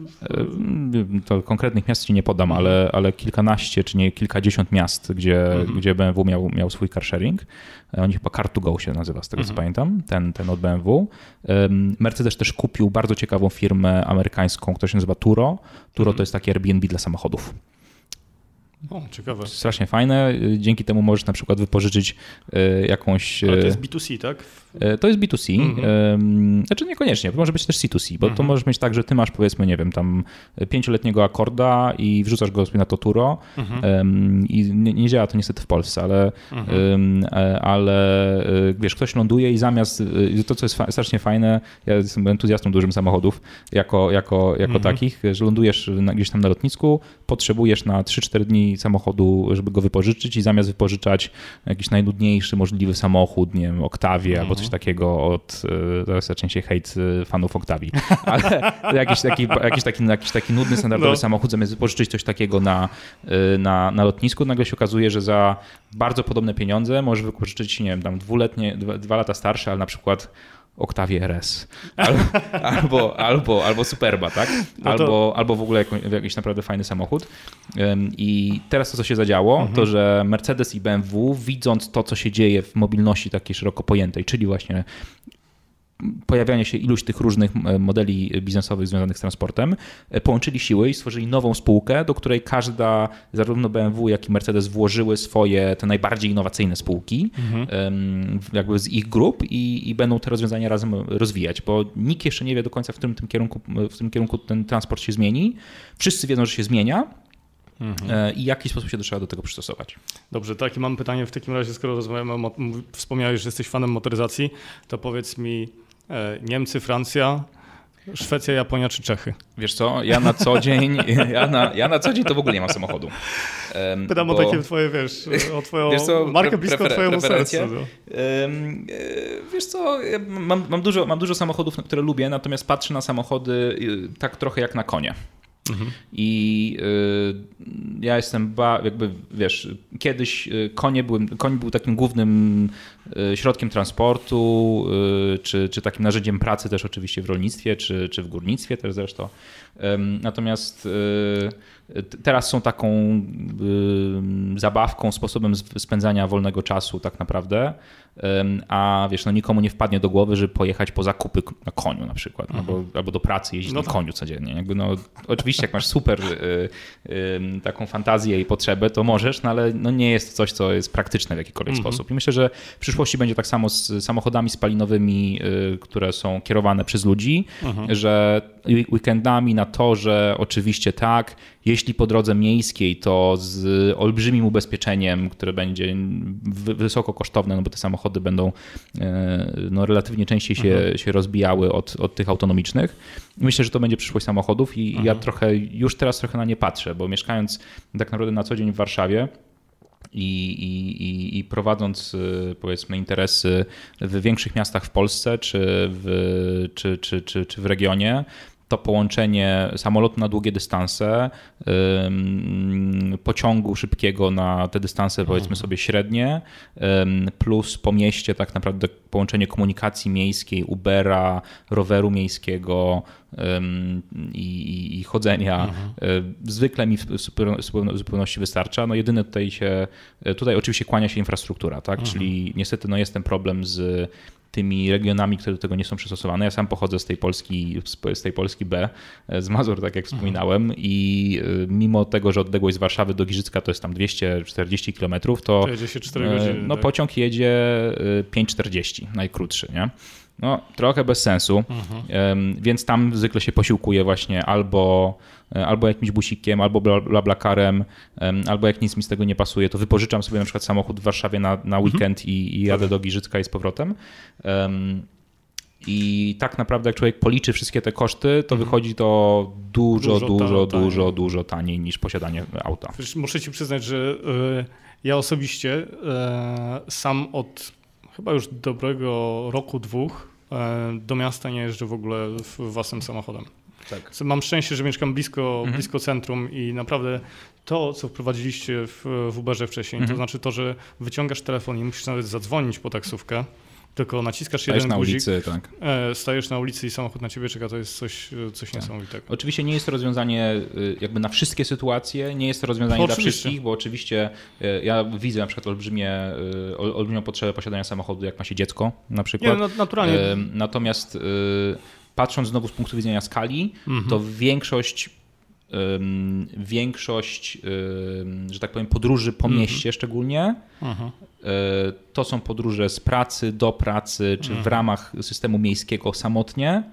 To konkretnych miast ci nie podam, mhm. ale, ale kilkanaście czy nie kilkadziesiąt miast, gdzie, mhm. gdzie BMW miał, miał swój car sharing. Oni chyba Car2Go się nazywa, z tego mhm. co pamiętam, ten, ten od BMW. Mercedes też kupił bardzo ciekawą firmę amerykańską, która się nazywa Turo. Turo mhm. to jest takie Airbnb dla samochodów. O, ciekawe. Strasznie fajne. Dzięki temu możesz na przykład wypożyczyć e, jakąś. Ale to jest B2C, tak? E, to jest B2C. Mhm. Znaczy niekoniecznie, może być też C2C, bo mhm. to możesz mieć tak, że ty masz powiedzmy, nie wiem, tam pięcioletniego akorda i wrzucasz go sobie na to turo mhm. i nie, nie, działa to niestety w Polsce, ale, mhm. E, ale wiesz, ktoś ląduje i zamiast, to co jest strasznie fajne, ja jestem entuzjastą dużym samochodów jako, jako, jako mhm. takich, że lądujesz gdzieś tam na lotnisku, potrzebujesz na 3-4 dni samochodu, żeby go wypożyczyć i zamiast wypożyczać jakiś najnudniejszy możliwy samochód, nie wiem, Octavia mhm. albo coś takiego od, e, zaraz zacznie się hejt e, fanów Octavii, ale jakiś taki, jakiś taki, jakiś taki nudny, standardowy no. samochód, zamiast wypożyczyć coś takiego na, e, na, na lotnisku, nagle się okazuje, że za bardzo podobne pieniądze możesz wypożyczyć, nie wiem, tam dwuletnie, dwa, dwa lata starsze, ale na przykład Octavia RS. Albo, albo, albo, albo Superba, tak? No albo, to... albo w ogóle jakiś naprawdę fajny samochód. I teraz to, co się zadziało, mhm. to że Mercedes i BMW, widząc to, co się dzieje w mobilności takiej szeroko pojętej, czyli właśnie pojawianie się iluś tych różnych modeli biznesowych związanych z transportem, e, połączyli siły i stworzyli nową spółkę, do której każda, zarówno BMW, jak i Mercedes włożyły swoje te najbardziej innowacyjne spółki, mhm. jakby z ich grup i, i, będą te rozwiązania razem rozwijać, bo nikt jeszcze nie wie do końca, w którym tym kierunku, w tym kierunku ten transport się zmieni. Wszyscy wiedzą, że się zmienia, Mhm. E, i w jaki sposób się trzeba do tego przystosować. Dobrze, takie mam pytanie w takim razie, skoro rozmawiamy, wspomniałeś, że jesteś fanem motoryzacji, to powiedz mi, Niemcy, Francja, Szwecja, Japonia czy Czechy? Wiesz co, ja na co dzień, ja na, ja na co dzień to w ogóle nie mam samochodu. Pytam bo... o takie twoje, wiesz, o twoją wiesz co, markę blisko prefer, twojemu sercu. No. E, wiesz co, mam, mam, dużo, mam dużo samochodów, które lubię, natomiast patrzę na samochody y, tak trochę jak na konie. Mhm. I y, ja jestem, ba, jakby wiesz, kiedyś y, konie były, koń był takim głównym środkiem transportu, y, czy, czy takim narzędziem pracy też oczywiście w rolnictwie, czy, czy w górnictwie też zresztą. Natomiast y, teraz są taką y, zabawką, sposobem spędzania wolnego czasu tak naprawdę a wiesz, no nikomu nie wpadnie do głowy, żeby pojechać po zakupy na koniu na przykład, mhm. albo, albo do pracy jeździć no na tak. koniu codziennie. Jakby no, oczywiście jak masz super y, y, taką fantazję i potrzebę, to możesz, no ale no nie jest coś, co jest praktyczne w jakikolwiek mhm. sposób. I myślę, że w przyszłości będzie tak samo z samochodami spalinowymi, y, które są kierowane przez ludzi, mhm. że weekendami na torze oczywiście tak, jeśli po drodze miejskiej, to z olbrzymim ubezpieczeniem, które będzie wysoko kosztowne, no bo te samochody będą e, no, relatywnie częściej się, mhm. się rozbijały od, od tych autonomicznych. Myślę, że to będzie przyszłość samochodów i mhm. ja trochę, już teraz trochę na nie patrzę, bo mieszkając tak naprawdę na co dzień w Warszawie, i, i, i, prowadząc e, powiedzmy interesy w większych miastach w Polsce czy w, czy, czy, czy, czy w regionie, to połączenie samolotu na długie dystanse, pociągu szybkiego na te dystanse powiedzmy mhm. sobie średnie, plus po mieście tak naprawdę połączenie komunikacji miejskiej, Ubera, roweru miejskiego i, i chodzenia mhm. E, zwykle mi w zupełności wystarcza. No jedyne tutaj się, tutaj oczywiście kłania się infrastruktura, tak? Mhm. czyli niestety no jest ten problem z tymi regionami, które do tego nie są przystosowane. Ja sam pochodzę z tej Polski, z tej Polski B, z Mazur, tak jak wspominałem i y, mimo tego, że odległość z Warszawy do Giżycka to jest tam 240 km, to, to jedzie się 4 godziny. Y, no, tak? pociąg jedzie 5,40, y, najkrótszy, nie? No, trochę bez sensu, mhm. więc tam zwykle się posiłkuje właśnie albo, e, albo jakimś busikiem, albo blablakarem, albo jak nic mi z tego nie pasuje, to wypożyczam sobie na przykład samochód w Warszawie na, na mhm. weekend mhm. i, i, jadę do Giżycka i z powrotem. I tak naprawdę, jak człowiek policzy wszystkie te koszty, to mhm. wychodzi to dużo, dużo, dużo, dużo, dużo taniej niż posiadanie auta. muszę ci przyznać, że e, ja osobiście e, sam od chyba już dobrego roku, dwóch e, do miasta nie jeżdżę w ogóle własnym samochodem. Tak. Mam szczęście, że mieszkam blisko, mhm. blisko centrum i naprawdę to, co wprowadziliście w, w Uberze wcześniej, mhm. to znaczy to, że wyciągasz telefon i musisz nawet zadzwonić po taksówkę, tylko naciskasz stajesz jeden na guzik, ulicy, tak. E, stajesz na ulicy i samochód na ciebie czeka, to jest coś, coś tak. niesamowitego. Oczywiście nie jest to rozwiązanie y, jakby na wszystkie sytuacje, nie jest to rozwiązanie dla wszystkich, bo oczywiście ja widzę na przykład olbrzymie, olbrzymią potrzebę posiadania samochodu, jak ma się dziecko na przykład. Nie, no, naturalnie. Natomiast patrząc znowu z punktu widzenia skali, mhm. to większość większość, że tak powiem, podróży po mhm. mieście szczególnie, mhm. to są podróże z pracy do pracy, czy w mhm. ramach systemu miejskiego samotnie.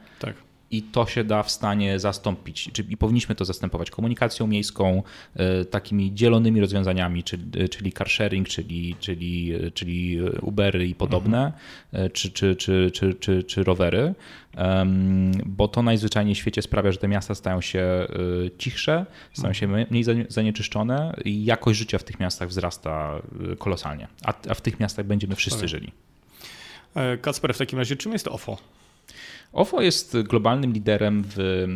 I to się da w stanie zastąpić, i powinniśmy to zastępować komunikacją miejską, e, takimi dzielonymi rozwiązaniami, czyli, czyli car sharing, czyli, czyli, czyli Ubery i podobne, mhm. czy, czy, czy, czy, czy, rowery, bo to najzwyczajniej w świecie sprawia, że te miasta stają się e, cichsze, stają się mniej zanieczyszczone i jakość życia w tych miastach wzrasta kolosalnie, a, a w tych miastach będziemy wszyscy żyli. Kacper, w takim razie czym jest OFO? OFO jest globalnym liderem w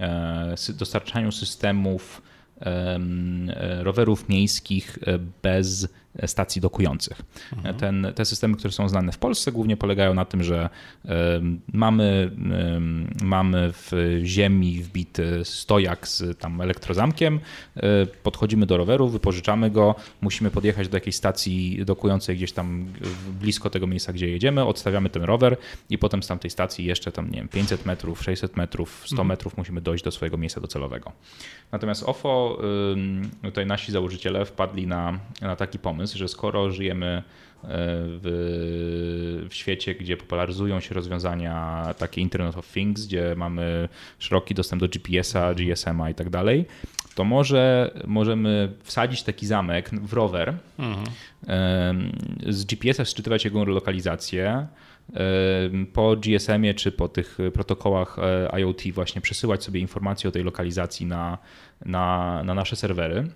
e, dostarczaniu systemów e, rowerów miejskich e, bez stacji dokujących. Mhm. Ten, te systemy, które są znane w Polsce, głównie polegają na tym, że mamy, mamy w ziemi wbity stojak z tam elektrozamkiem, podchodzimy do roweru, wypożyczamy go, musimy podjechać do jakiejś stacji dokującej gdzieś tam blisko tego miejsca, gdzie jedziemy, odstawiamy ten rower i potem z tamtej stacji jeszcze tam, nie wiem, 500 metrów, 600 metrów, 100 mhm. metrów musimy dojść do swojego miejsca docelowego. Natomiast OFO, tutaj nasi założyciele wpadli na, na taki pomysł, że skoro żyjemy e, w, w świecie, gdzie popularyzują się rozwiązania takie Internet of Things, gdzie mamy szeroki dostęp do GPS-a, GSM-a i tak dalej, to może możemy wsadzić taki zamek w rower, mhm. z GPS-a szczytywać jego lokalizację, po GSM-ie czy po tych protokołach e, IoT właśnie przesyłać sobie informacje o tej lokalizacji na, na, na nasze serwery.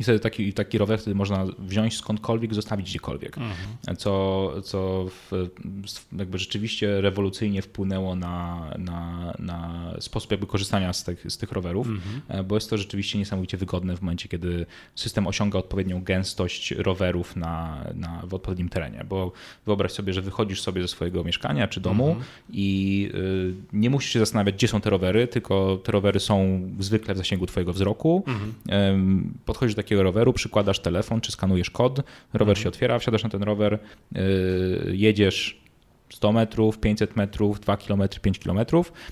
I wtedy taki, taki rower wtedy można wziąć skądkolwiek, zostawić gdziekolwiek. Mhm. Co, co w, jakby rzeczywiście rewolucyjnie wpłynęło na, na, na sposób jakby korzystania z tych, z tych rowerów, mhm. E, bo jest to rzeczywiście niesamowicie wygodne w momencie, kiedy system osiąga odpowiednią gęstość rowerów na, na, w odpowiednim terenie. Bo wyobraź sobie, że wychodzisz sobie ze swojego mieszkania czy domu mhm. i y, nie musisz się zastanawiać, gdzie są te rowery, tylko te rowery są zwykle w zasięgu twojego wzroku. Mhm. Podchodzisz do takiego roweru, przykładasz telefon czy skanujesz kod, rower mhm. się otwiera, wsiadasz na ten rower, yy, jedziesz 100 metrów, 500 metrów, 2 km, 5 km,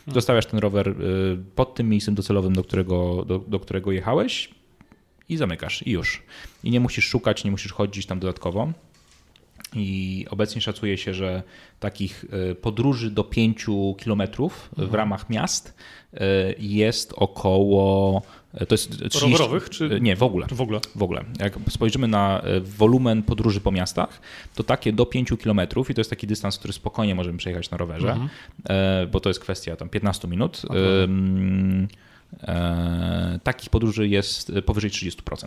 zostawiasz ten rower yy, pod tym miejscem docelowym, do którego, do, do którego jechałeś i zamykasz i już. I nie musisz szukać, nie musisz chodzić tam dodatkowo. I obecnie szacuje się, że takich yy, podróży do 5 km w mhm. ramach miast jest około to jest 30... Rowerowych? Czy... Nie, w ogóle. w ogóle. W ogóle. Jak spojrzymy na wolumen podróży po miastach, to takie do 5 km i to jest taki dystans, który spokojnie możemy przejechać na rowerze, mhm. bo to jest kwestia tam 15 minut. Okay. Takich podróży jest powyżej 30%.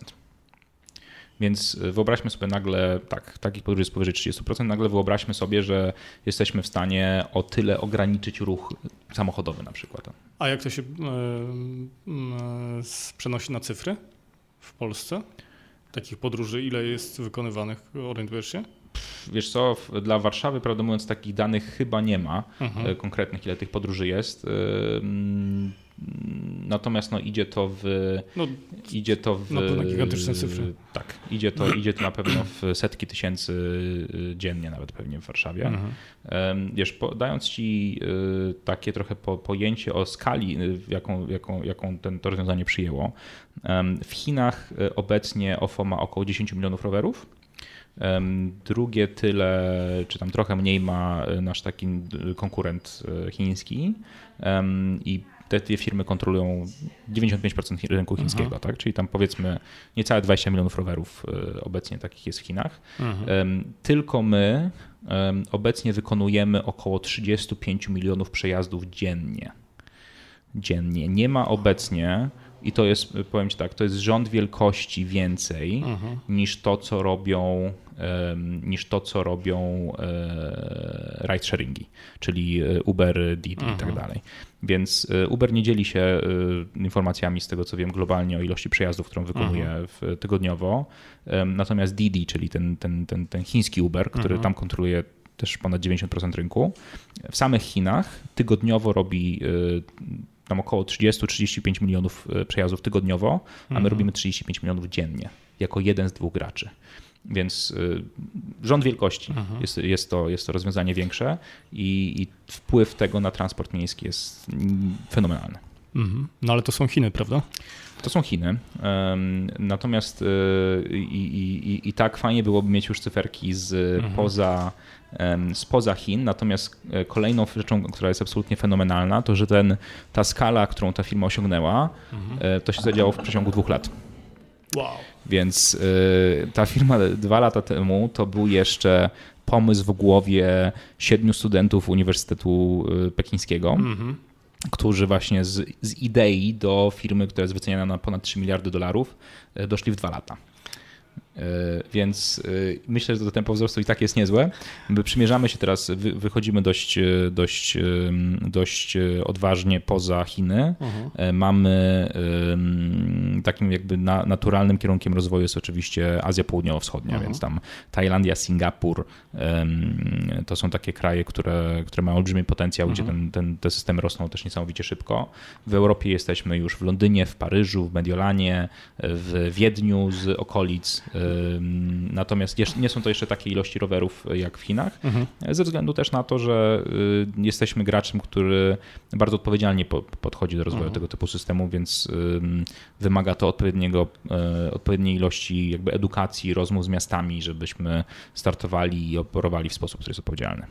Więc wyobraźmy sobie nagle, tak, takich podróży jest powyżej 30%, nagle wyobraźmy sobie, że jesteśmy w stanie o tyle ograniczyć ruch samochodowy na przykład. A jak to się e, przenosi na cyfry w Polsce? Takich podróży, ile jest wykonywanych, orientujesz się? Wiesz co, dla Warszawy, prawdę mówiąc, takich danych chyba nie ma mhm. E, konkretnych, ile tych podróży jest. Natomiast no, idzie to w. No, idzie to w. No to na gigantyczne cyfry. Tak, idzie to, idzie to na pewno w setki tysięcy y, dziennie, nawet pewnie w Warszawie. Mhm. Wiesz, dając ci y, takie trochę po, pojęcie o skali, y, jaką, jaką, jaką ten, to rozwiązanie przyjęło. W Chinach obecnie OFO ma około 10 milionów rowerów. Drugie tyle, czy tam trochę mniej ma nasz taki konkurent chiński i te dwie firmy kontrolują 95% rynku chińskiego, mhm. tak? czyli tam powiedzmy niecałe 20 milionów rowerów e, obecnie takich jest w Chinach. Mhm. Tylko my obecnie wykonujemy około 35 milionów przejazdów dziennie. Dziennie. Nie ma obecnie i to jest, powiem Ci tak, to jest rząd wielkości więcej mhm. niż to, co robią niż to, co robią e, ride sharingi, czyli e, Uber, Didi i tak mhm. dalej. Więc e, Uber nie dzieli się informacjami z tego, co wiem, globalnie o ilości przejazdów, którą wykonuje mhm. tygodniowo. Natomiast Didi, czyli ten, ten, ten, ten chiński Uber, który mhm. tam kontroluje też ponad 90% rynku, w samych Chinach tygodniowo robi tam około 30-35 milionów przejazdów tygodniowo, a my mhm. robimy 35 milionów dziennie, jako jeden z dwóch graczy. Więc y, rząd wielkości mhm. jest, jest, to, jest to rozwiązanie większe i, i wpływ tego na transport miejski jest fenomenalny. Mhm. No ale to są Chiny, prawda? To są Chiny. Natomiast y, i, i, i tak fajnie byłoby mieć już cyferki z mhm. poza spoza Chin. Natomiast e, kolejną rzeczą, która jest absolutnie fenomenalna, to że ten, ta skala, którą ta firma osiągnęła, mhm. to się zadziało w przeciągu dwóch lat. Wow. Więc y, ta firma dwa lata temu to był jeszcze pomysł w głowie siedmiu studentów Uniwersytetu Pekińskiego. Mm-hmm. Którzy właśnie z, z idei do firmy, która jest wyceniana na ponad 3 miliardy dolarów, doszli w dwa lata. Więc myślę, że to tempo wzrostu i tak jest niezłe. My przymierzamy się teraz, wychodzimy dość, dość, dość odważnie poza Chiny. Uh-huh. Mamy takim jakby naturalnym kierunkiem rozwoju jest oczywiście Azja Południowo-Wschodnia, uh-huh. więc tam Tajlandia, Singapur to są takie kraje, które, które mają olbrzymi potencjał, uh-huh. gdzie ten, ten, te systemy rosną też niesamowicie szybko. W Europie jesteśmy już w Londynie, w Paryżu, w Mediolanie, w Wiedniu z okolic. Natomiast nie są to jeszcze takie ilości rowerów jak w Chinach, mhm. ze względu też na to, że y, jesteśmy graczem, który bardzo odpowiedzialnie podchodzi do rozwoju mhm. tego typu systemu, więc wymaga to odpowiedniego, e, odpowiedniej ilości jakby edukacji, rozmów z miastami, żebyśmy startowali i operowali w sposób, który jest odpowiedzialny.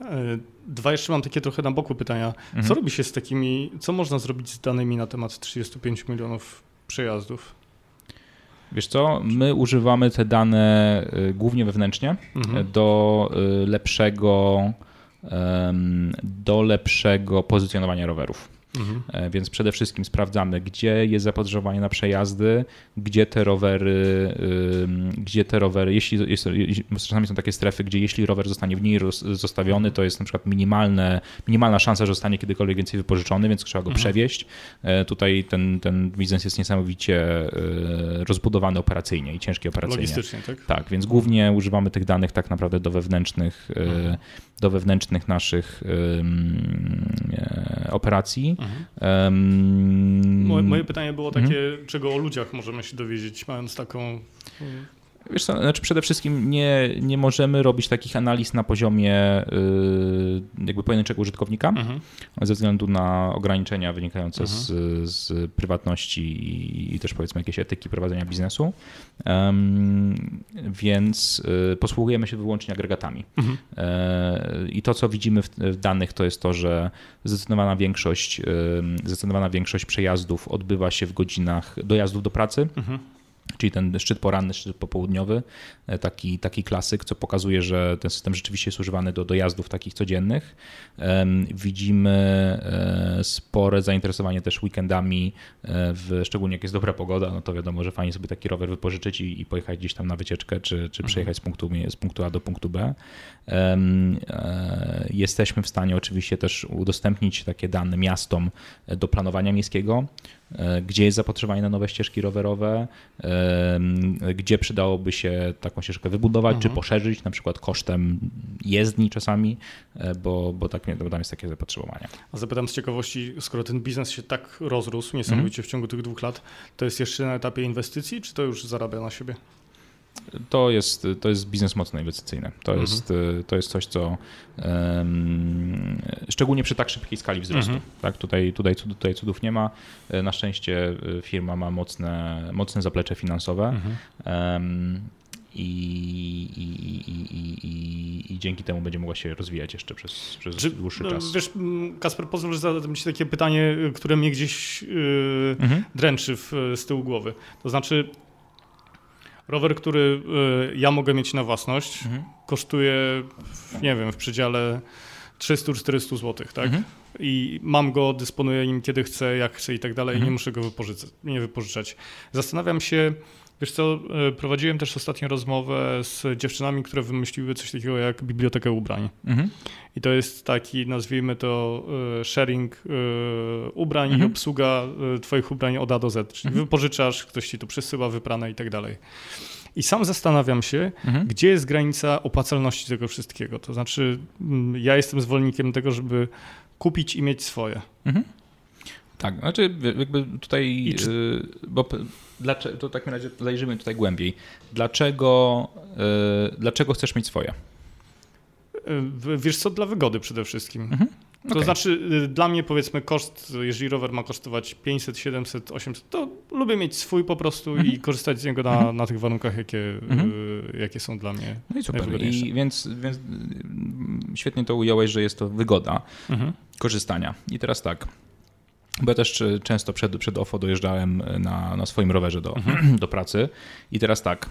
E, dwa jeszcze mam takie trochę na boku pytania. Mhm. Co robi się z takimi, co można zrobić z danymi na temat 35 milionów przejazdów? Wiesz co, my używamy te dane y, głównie wewnętrznie mhm. do y, lepszego do lepszego pozycjonowania rowerów. Mhm. E, więc przede wszystkim sprawdzamy, gdzie jest zapotrzebowanie na przejazdy, gdzie te rowery, gdzie te rowery, jeśli jest, czasami są takie strefy, gdzie jeśli rower zostanie w niej zostawiony, to jest na przykład minimalne, minimalna szansa, że zostanie kiedykolwiek więcej wypożyczony, więc trzeba go mhm. przewieźć. E, tutaj ten, ten biznes jest niesamowicie e, rozbudowany operacyjnie i ciężki operacyjnie. Logistycznie, tak? Tak, więc głównie używamy tych danych tak naprawdę do wewnętrznych, mhm. Do wewnętrznych naszych operacji. Mhm. Moje, moje, pytanie było takie, mhm. czego o ludziach możemy się dowiedzieć, mając taką Wiesz co, znaczy przede wszystkim nie, nie możemy robić takich analiz na poziomie yy, jakby pojedynczego użytkownika mhm. ze względu na ograniczenia wynikające mhm. z, z prywatności i, i, też powiedzmy jakieś etyki prowadzenia biznesu. Um, więc y, posługujemy się wyłącznie agregatami. Mhm. E, I to, co widzimy w, w, danych, to jest to, że zdecydowana większość, zdecydowana większość przejazdów odbywa się w godzinach dojazdów do pracy. Mhm czyli ten szczyt poranny, szczyt popołudniowy, e, taki, taki klasyk, co pokazuje, że ten system rzeczywiście jest używany do dojazdów takich codziennych. Widzimy e, spore zainteresowanie też weekendami, e, w, szczególnie jak jest dobra pogoda, no to wiadomo, że fajnie sobie taki rower wypożyczyć i, i pojechać gdzieś tam na wycieczkę, czy, czy mhm. przejechać z punktu, z punktu A do punktu B. Jesteśmy w stanie oczywiście też udostępnić takie dane miastom do planowania miejskiego, gdzie jest zapotrzebowanie na nowe ścieżki rowerowe, gdzie przydałoby się taką ścieżkę wybudować, mhm. czy poszerzyć, na przykład kosztem jezdni czasami, e, bo, bo, tak, bo tam jest takie zapotrzebowanie. A zapytam z ciekawości, skoro ten biznes się tak rozrósł niesamowicie mhm. w ciągu tych dwóch lat, to jest jeszcze na etapie inwestycji, czy to już zarabia na siebie? To jest, to jest biznes mocno inwestycyjny. To, mhm. jest, to jest coś, co um, szczególnie przy tak szybkiej skali wzrostu. Mhm. Tak, tutaj, tutaj, tutaj cudów nie ma. Na szczęście y, firma ma mocne, mocne zaplecze finansowe. Mhm. Um, i, i, i, i, dzięki temu będzie mogła się rozwijać jeszcze przez, przez Czy, dłuższy no, czas. Wiesz, Kasper, pozwól, że zadam Ci takie pytanie, które mnie gdzieś yy, mhm. dręczy w, z tyłu głowy. To znaczy, Rower, który y, ja mogę mieć na własność, mhm. kosztuje, nie wiem, w przedziale 300-400 zł, tak? Mhm. I mam go, dysponuję nim kiedy chcę, jak chcę i tak dalej, mhm. i nie muszę go wypożyczać, nie wypożyczać. Zastanawiam się, wiesz co, y, prowadziłem też ostatnio rozmowę z dziewczynami, które wymyśliły coś takiego jak bibliotekę ubrań. Mhm. I to jest taki, nazwijmy to, y, sharing ubrań mhm. i obsługa twoich ubrań od A do Z. Czyli mhm. wypożyczasz, ktoś ci to przesyła, wyprane i tak dalej. I sam zastanawiam się, mhm. gdzie jest granica opłacalności tego wszystkiego. To znaczy, mm, ja jestem zwolennikiem tego, żeby kupić i mieć swoje. Mhm. Tak, znaczy jakby tutaj, czy... Y, bo dlaczego, to w takim razie zajrzymy tutaj głębiej. Dlaczego, y, dlaczego chcesz mieć swoje? Wiesz co, dla wygody przede wszystkim. Mhm. To okay. znaczy, y, dla mnie powiedzmy koszt, jeżeli rower ma kosztować 500, 700, 800, to lubię mieć swój po prostu mm -hmm. i mhm. korzystać z niego na, mm -hmm. na tych warunkach, jakie, mm -hmm. jakie są dla mnie No i super. I więc, więc świetnie to ująłeś, że jest to wygoda mhm. korzystania. I teraz tak, bo ja też często przed, przed OFO dojeżdżałem na, na swoim rowerze do, mhm. do pracy i teraz tak,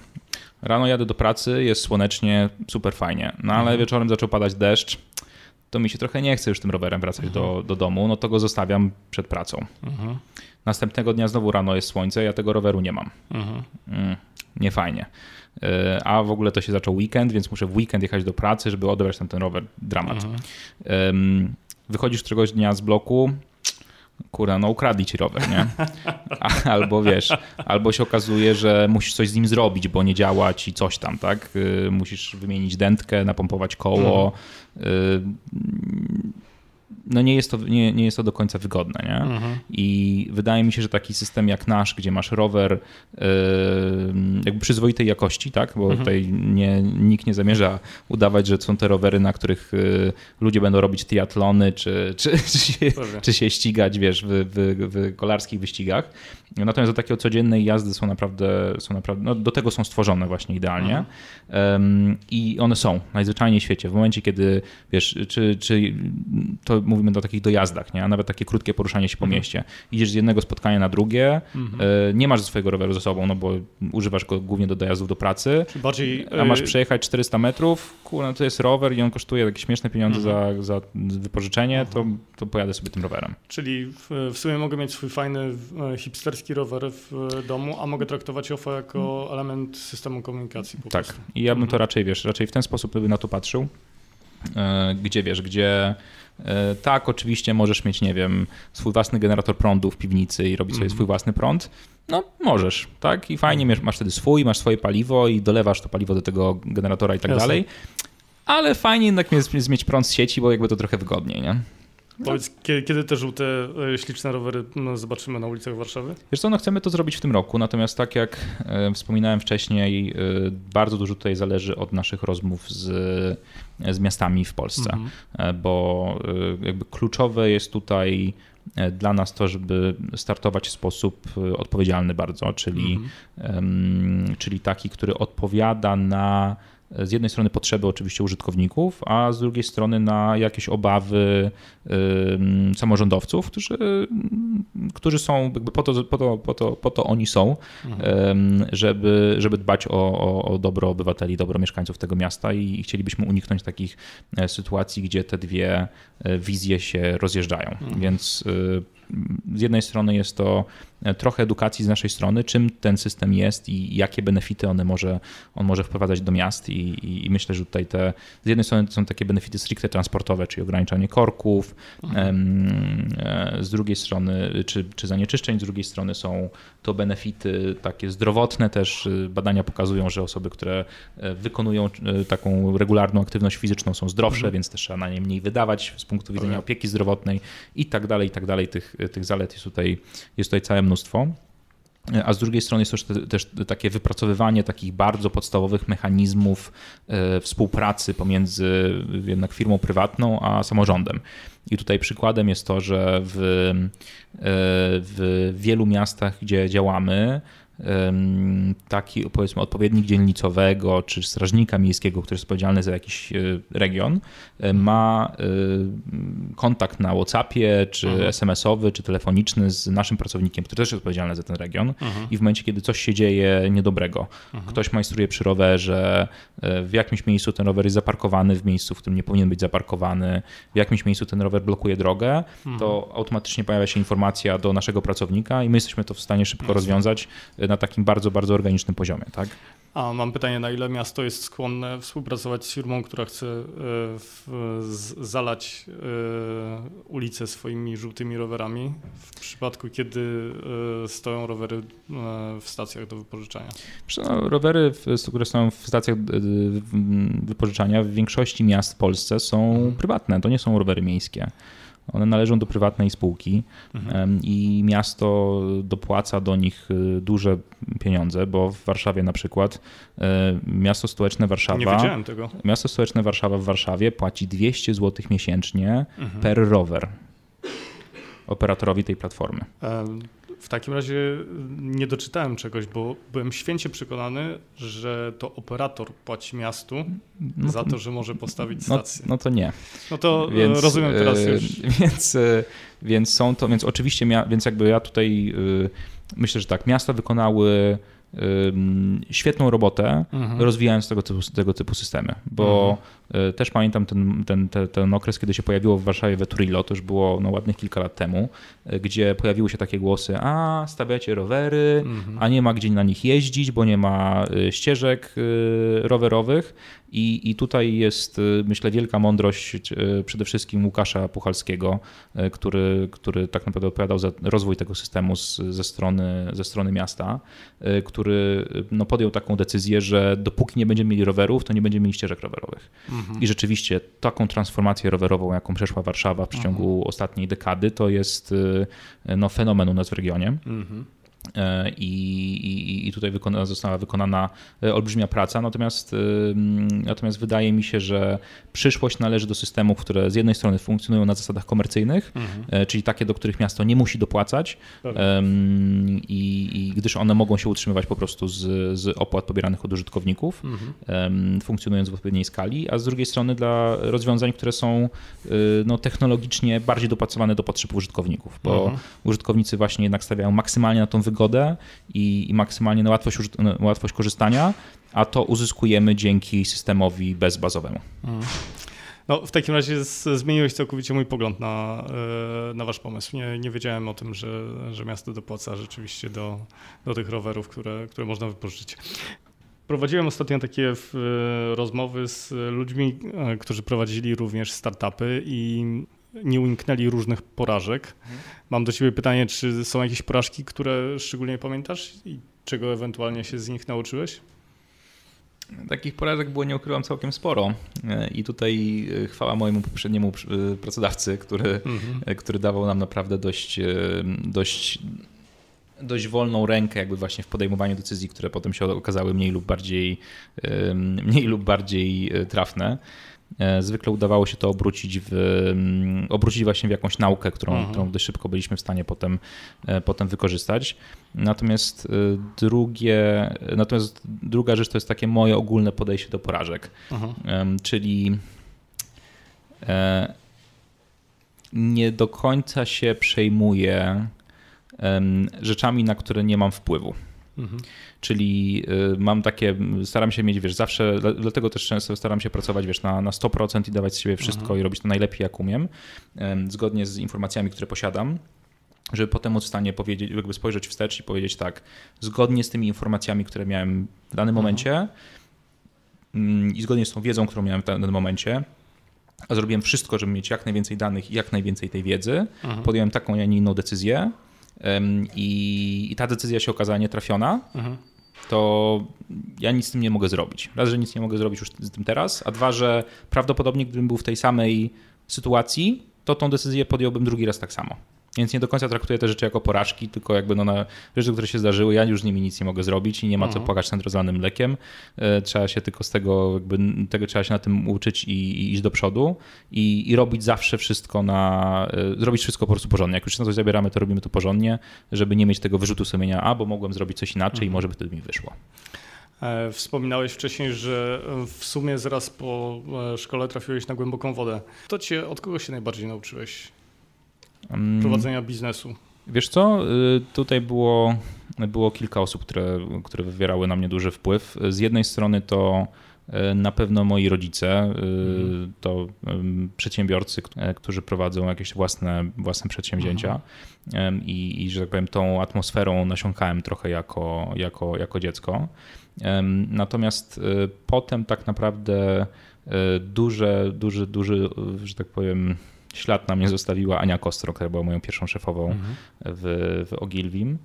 rano jadę do pracy, jest słonecznie, super fajnie, no ale mhm. wieczorem zaczął padać deszcz, to mi się trochę nie chce już tym rowerem wracać do, do domu, no to go zostawiam przed pracą. Mhm. następnego dnia znowu rano jest słońce, ja tego roweru nie mam. Mhm. Mm, nie fajnie. E, a w ogóle to się zaczął weekend, więc muszę w weekend jechać do pracy, żeby odebrać tam ten rower. Dramat. Mhm. Wychodzisz któregoś dnia z bloku, kurwa, no ukradli ci rower, nie? Albo wiesz, albo się okazuje, że musisz coś z nim zrobić, bo nie działa ci coś tam, tak? Y, musisz wymienić dętkę, napompować koło. Mhm no nie jest to, nie, nie jest to do końca wygodne. Nie? Mhm. I wydaje mi się, że taki system jak nasz, gdzie masz rower yy, jakby przyzwoitej jakości, tak? bo mhm. tutaj nie, nikt nie zamierza udawać, że są te rowery, na których yy, ludzie będą robić triatlony, czy, czy, czy, się, czy się ścigać wiesz, w, w, w kolarskich wyścigach. Natomiast do takiej codziennej jazdy są naprawdę, są naprawdę no do tego są stworzone właśnie idealnie. Mhm. I one są najzwyczajniej w świecie. W momencie, kiedy wiesz, czy, czy to mówimy o takich dojazdach, nie? a nawet takie krótkie poruszanie się po mhm. mieście. Idziesz z jednego spotkania na drugie, mhm. E, nie masz swojego roweru ze sobą, no bo używasz go głównie do dojazdów do pracy, bardziej, a masz e, przejechać 400 metrów, kurwa, to jest rower i on kosztuje jakieś śmieszne pieniądze za, za wypożyczenie, to, to pojadę sobie tym rowerem. Czyli w, w sumie mogę mieć swój fajny e, rower w domu, a mogę traktować OFO jako mhm. element systemu komunikacji. tak, prostu. i ja bym to raczej, wiesz, raczej w ten sposób by na to patrzył, gdzie wiesz, gdzie E, tak, oczywiście możesz mieć, nie wiem, swój własny generator prądu w piwnicy i robić sobie mm. swój własny prąd. No, możesz, tak? I fajnie masz, masz wtedy swój, masz swoje paliwo i dolewasz to paliwo do tego generatora i tak Jasne. dalej. Ale fajnie jednak jest mieć prąd z sieci, bo jakby to trochę wygodniej, nie? No. Powiedz, kiedy, kiedy te żółte, e, śliczne rowery no, zobaczymy na ulicach Warszawy? Wiesz co, no chcemy to zrobić w tym roku, natomiast tak jak e, wspominałem wcześniej, e, bardzo dużo tutaj zależy od naszych rozmów z, z miastami w Polsce, mhm. bo jakby kluczowe jest tutaj dla nas to, żeby startować w sposób odpowiedzialny bardzo, czyli, mhm. czyli taki, który odpowiada na z jednej strony potrzeby oczywiście użytkowników, a z drugiej strony na jakieś obawy samorządowców, którzy, którzy są, jakby po to, po to, po to, po to oni są, mhm. żeby, żeby dbać o, o, o dobro obywateli, dobro mieszkańców tego miasta i chcielibyśmy uniknąć takich e, sytuacji, gdzie te dwie e, wizje się rozjeżdżają. Mhm. Więc e, z jednej strony jest to e, trochę edukacji z naszej strony, czym ten system jest i jakie benefity one może, on może wprowadzać do miast i, i myślę, że tutaj te, z jednej strony są takie benefity stricte transportowe, czyli ograniczanie korków, mhm. E, z drugiej strony, czy, czy zanieczyszczeń, z drugiej strony są to benefity takie zdrowotne też. E, badania pokazują, że osoby, które wykonują taką regularną aktywność fizyczną są zdrowsze, mhm. więc też trzeba na nie mniej wydawać z punktu widzenia opieki zdrowotnej i tak dalej, i tak dalej. Tych, tych zalet jest tutaj, jest tutaj całe mnóstwo. A z drugiej strony jest też, też takie wypracowywanie takich bardzo podstawowych mechanizmów e, współpracy pomiędzy jednak firmą prywatną a samorządem. I tutaj przykładem jest to, że w, e, w wielu miastach, gdzie działamy, taki powiedzmy odpowiednik dzielnicowego czy strażnika miejskiego, który jest odpowiedzialny za jakiś e, region, e, ma e, kontakt na WhatsAppie, czy mhm. SMS-owy, czy telefoniczny z naszym pracownikiem, który też jest odpowiedzialny za ten region mhm. i w momencie, kiedy coś się dzieje niedobrego, mhm. ktoś majstruje przy rowerze, w jakimś miejscu ten rower jest zaparkowany w miejscu, w którym nie powinien być zaparkowany, w jakimś miejscu ten rower blokuje drogę, to mhm. automatycznie pojawia się informacja do naszego pracownika i my jesteśmy to w stanie szybko rozwiązać na takim bardzo, bardzo organicznym poziomie. Tak? A mam pytanie, na ile miasto jest skłonne współpracować z firmą, która chce e, w, z, zalać y, ulice swoimi żółtymi rowerami w przypadku, kiedy y, stoją rowery y, w stacjach do wypożyczania? No, rowery, które są w stacjach wypożyczania w większości miast w Polsce są mhm. prywatne, to nie są rowery miejskie. One należą do prywatnej spółki mhm. i miasto dopłaca do nich y, duże pieniądze, bo w Warszawie na przykład y, miasto stołeczne Warszawa. Nie wiedziałem tego. Miasto stołeczne Warszawa w Warszawie płaci 200 zł miesięcznie mhm. per rower operatorowi tej platformy. W takim razie nie doczytałem czegoś, bo byłem święcie przekonany, że to operator płaci miastu no, za to, że może postawić no, stację. No, no to nie. No to e, więc, rozumiem teraz e, już. Więc, e, więc są to, więc oczywiście, więc jakby ja tutaj myślę, że tak, miasta wykonały świetną robotę, mhm. rozwijając tego typu, tego typu systemy, bo mhm Też pamiętam ten, ten, ten, ten okres, kiedy się pojawiło w Warszawie Veturillo, to już było no, ładnych kilka lat temu, gdzie pojawiły się takie głosy, a stawiacie rowery, mhm. a nie ma gdzie na nich jeździć, bo nie ma ścieżek rowerowych. I, I tutaj jest, myślę, wielka mądrość przede wszystkim Łukasza Puchalskiego, który, który tak naprawdę odpowiadał za rozwój tego systemu z, ze, strony, ze strony miasta, który no, podjął taką decyzję, że dopóki nie będziemy mieli rowerów, to nie będziemy mieli ścieżek rowerowych. Mhm. I rzeczywiście taką transformację rowerową, jaką przeszła Warszawa w przeciągu mhm. ostatniej dekady, to jest no, fenomen u nas w regionie. Mhm. E, I, i, tutaj wykona, została wykonana e, olbrzymia praca, natomiast, natomiast wydaje mi się, że przyszłość należy do systemów, które z jednej strony funkcjonują na zasadach komercyjnych, mhm. E, czyli takie, do których miasto nie musi dopłacać, i, i, gdyż one mogą się utrzymywać po prostu z, z opłat pobieranych od użytkowników, mhm. funkcjonując w odpowiedniej skali, a z drugiej strony dla rozwiązań, które są no, technologicznie bardziej dopasowane do potrzeb użytkowników, bo mhm. użytkownicy właśnie jednak stawiają maksymalnie na tą wygodę i, i maksymalnie na łatwość, łatwość korzystania, a to uzyskujemy dzięki systemowi bezbazowemu. Mhm. No, w takim razie zmieniłeś całkowicie mój pogląd na, e, na wasz pomysł. Nie, nie wiedziałem o tym, że, że miasto dopłaca rzeczywiście do, do tych rowerów, które, które można wypożyczyć. Prowadziłem ostatnio takie e, rozmowy z ludźmi, e, którzy prowadzili również startupy i nie uniknęli różnych porażek. Mam do Ciebie pytanie, czy są jakieś porażki, które szczególnie pamiętasz i czego ewentualnie się z nich nauczyłeś? Takich porażek było, nie ukrywam, całkiem sporo. I tutaj e, chwała mojemu poprzedniemu e, pracodawcy, który, mhm. E, który dawał nam naprawdę dość, dość, dość wolną rękę jakby właśnie w podejmowaniu decyzji, które potem się okazały mniej lub bardziej, mniej lub bardziej trafne. E, zwykle udawało się to obrócić, w, mm, obrócić właśnie w jakąś naukę, którą, mhm. którą dość szybko byliśmy w stanie potem, e, potem wykorzystać. Natomiast e, drugie, natomiast druga rzecz to jest takie moje ogólne podejście do porażek, mhm. czyli nie do końca się przejmuję rzeczami, na które nie mam wpływu. Mhm. Czyli y, mam takie, staram się mieć, wiesz, zawsze, dlatego też często staram się pracować, wiesz, na, na 100% i dawać z siebie wszystko mhm. i robić to najlepiej, jak umiem, zgodnie z informacjami, które posiadam żeby potem móc w stanie powiedzieć, jakby spojrzeć wstecz i powiedzieć tak, zgodnie z tymi informacjami, które miałem w danym mhm. momencie mm, i zgodnie z tą wiedzą, którą miałem w danym momencie, a zrobiłem wszystko, żeby mieć jak najwięcej danych i jak najwięcej tej wiedzy, mhm. podjąłem taką, a nie inną decyzję, i, i ta decyzja się okazała nietrafiona, mhm. to ja nic z tym nie mogę zrobić. Raz, że nic nie mogę zrobić już z tym teraz, a dwa, że prawdopodobnie gdybym był w tej samej sytuacji, to tą decyzję podjąłbym drugi raz tak samo. Więc nie do końca traktuję te rzeczy jako porażki, tylko jakby no na rzeczy, które się zdarzyły, ja już z nimi nic nie mogę zrobić i nie ma co mhm. płakać nad rozlanym mlekiem. E, trzeba się tylko z tego, jakby tego trzeba się na tym uczyć i, i iść do przodu i, i, robić zawsze wszystko na, e, zrobić wszystko po prostu porządnie. Jak już na coś zabieramy, to robimy to porządnie, żeby nie mieć tego wyrzutu sumienia, a bo mogłem zrobić coś inaczej i mhm. może by wtedy mi wyszło. E, wspominałeś wcześniej, że w sumie zaraz po szkole trafiłeś na głęboką wodę. To cię od kogo się najbardziej nauczyłeś? Mm. prowadzenia biznesu? Wiesz co, y, tutaj było, było kilka osób, które, które wywierały na mnie duży wpływ. Z jednej strony to y, na pewno moi rodzice, mhm. to przedsiębiorcy, którzy prowadzą jakieś własne, własne przedsięwzięcia mhm. I, i, że tak powiem, tą atmosferą nasiąkałem trochę jako, jako, jako dziecko. Natomiast y, potem tak naprawdę duże, duży, duży, że tak powiem, Ślad na mnie zostawiła Ania Kostro, która była moją pierwszą szefową mhm. w, w Ogilvim.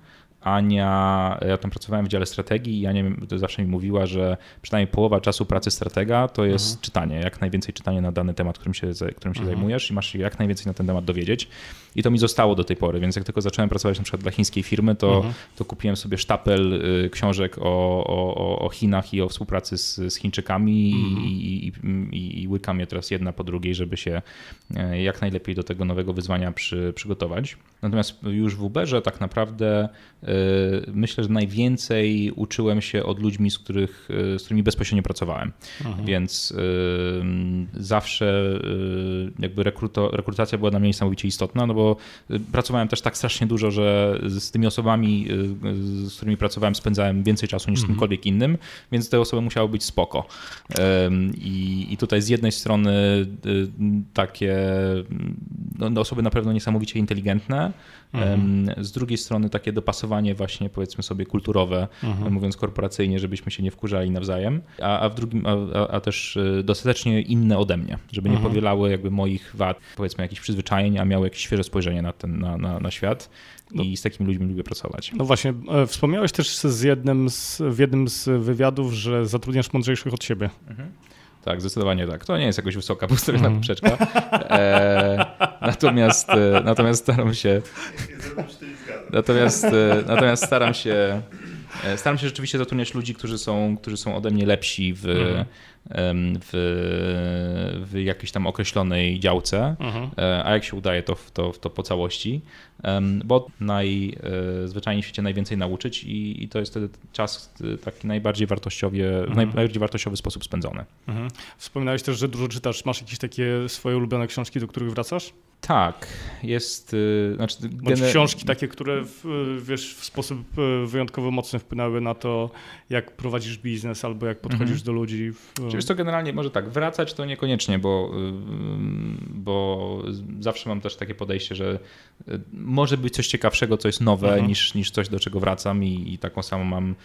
Ania, ja tam pracowałem w dziale strategii i Ania zawsze mi mówiła, że przynajmniej połowa czasu pracy stratega to jest mhm. czytanie, jak najwięcej czytanie na dany temat, którym się, którym się mhm. zajmujesz i masz się jak najwięcej na ten temat dowiedzieć. I to mi zostało do tej pory, więc jak tylko zacząłem pracować na przykład dla chińskiej firmy, to, mhm. to kupiłem sobie sztapel y, książek o, o, o Chinach i o współpracy z, z Chińczykami mhm. i, i, i, i łykam je teraz jedna po drugiej, żeby się e, jak najlepiej do tego nowego wyzwania przy, przygotować. Natomiast już w Uberze tak naprawdę myślę, że najwięcej uczyłem się od ludźmi, z, których, z którymi bezpośrednio pracowałem. Mhm. Więc zawsze jakby rekruto, rekrutacja była dla mnie niesamowicie istotna, no bo pracowałem też tak strasznie dużo, że z tymi osobami, z którymi pracowałem, spędzałem więcej czasu niż z mhm. kimkolwiek innym, więc te osoby musiały być spoko. I, i tutaj z jednej strony takie no, osoby na pewno niesamowicie inteligentne, Mhm. Z drugiej strony takie dopasowanie właśnie powiedzmy sobie kulturowe, mhm. mówiąc korporacyjnie, żebyśmy się nie wkurzali nawzajem, a, a w drugim, a, a, też y, dostatecznie inne ode mnie, żeby nie mhm. powielały jakby moich wad, powiedzmy jakichś przyzwyczajeń, a miały jakieś świeże spojrzenie na, ten, na, na, na świat. I z takimi ludźmi lubię pracować. No właśnie, e, wspomniałeś też z jednym z, w jednym z wywiadów, że zatrudniasz mądrzejszych od siebie. Mhm. Tak, zdecydowanie tak. To nie jest jakoś wysoka postawiona mm. poprzeczka. E, natomiast, e, natomiast staram się. Natomiast, e, natomiast staram się. E, staram się rzeczywiście zatrudniać ludzi, którzy są, którzy są ode mnie lepsi w, mhm w, w jakiejś tam określonej działce, mhm. E, a jak się udaje, to, to, to po całości, bo najzwyczajniej w świecie najwięcej nauczyć i, i to jest wtedy czas taki najbardziej wartościowy, mhm. najbardziej wartościowy sposób spędzony. Mhm. Wspominałeś też, że dużo czytasz. Masz jakieś takie swoje ulubione książki, do których wracasz? Tak, jest. Y, znaczy, Bądź gener... książki takie, które w, wiesz, w sposób y, wyjątkowo mocny wpłynęły na to, jak prowadzisz biznes albo jak podchodzisz mhm. do ludzi. Czyli to generalnie może tak, wracać to niekoniecznie, bo, y, bo zawsze mam też takie podejście, że może być coś ciekawszego, co jest nowe, mhm. niż, niż coś, do czego wracam, i, i taką samą mam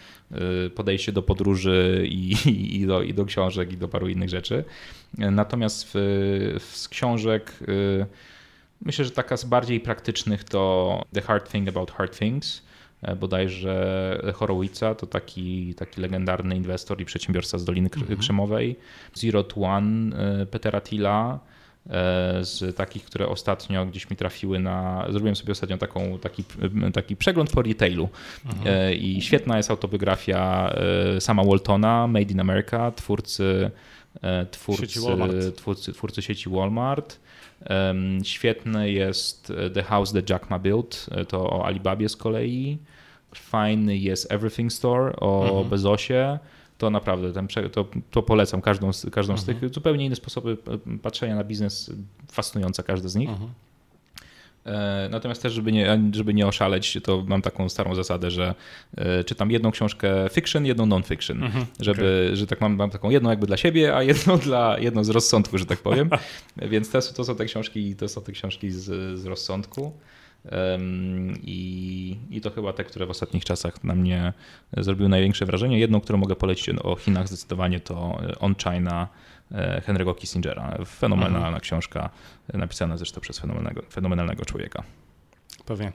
podejście do podróży i, i, do, i do książek, i do paru innych rzeczy. Natomiast w, w z książek. Myślę, że taka z bardziej praktycznych to The Hard Thing About Hard Things, e, bodajże Horowitza, to taki, taki legendarny inwestor i przedsiębiorca z Doliny mhm. Krzemowej. Zero to One e, Petera Tilla, e, z takich, które ostatnio gdzieś mi trafiły na. Zrobiłem sobie ostatnio taką, taki, taki przegląd po retailu. Mhm. I świetna jest autobiografia sama Waltona, Made in America, twórcy, twórcy, sieci twórcy, twórcy sieci Walmart. Świetny jest e, The House That Jack Ma Built, e, to o Alibabie z kolei. Fajny jest Everything Store o mhm. Bezosie. To naprawdę, ten, to, to polecam każdą, każdą z tych. Mhm. Zupełnie inne sposoby e, patrzenia na biznes, fascynujące każde z nich. Mhm. E, natomiast też, żeby nie, żeby nie oszaleć, to mam taką starą zasadę, że e, czytam jedną książkę fiction, jedną non-fiction. Mhm, żeby, okay. że tak mam, mam taką jedną jakby dla siebie, a jedną dla jedną z rozsądku, że tak powiem. Więc to, to są te książki, to są te książki z, z rozsądku. Um, i, I to chyba te, które w ostatnich czasach na mnie zrobiły największe wrażenie. Jedną, którą mogę polecić o Chinach zdecydowanie to On China Henry'ego Kissingera. Fenomenalna mhm. książka, napisana zresztą przez fenomenalnego, fenomenalnego człowieka. Pewnie.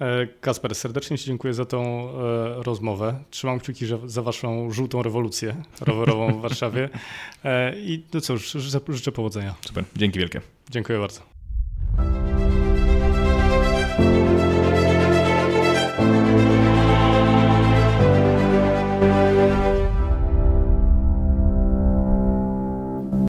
E, Kasper, serdecznie Ci dziękuję za tą e, rozmowę. Trzymam kciuki za Waszą żółtą rewolucję rowerową w Warszawie. I no cóż, życzę, życzę powodzenia. Super, dzięki wielkie. Dziękuję bardzo.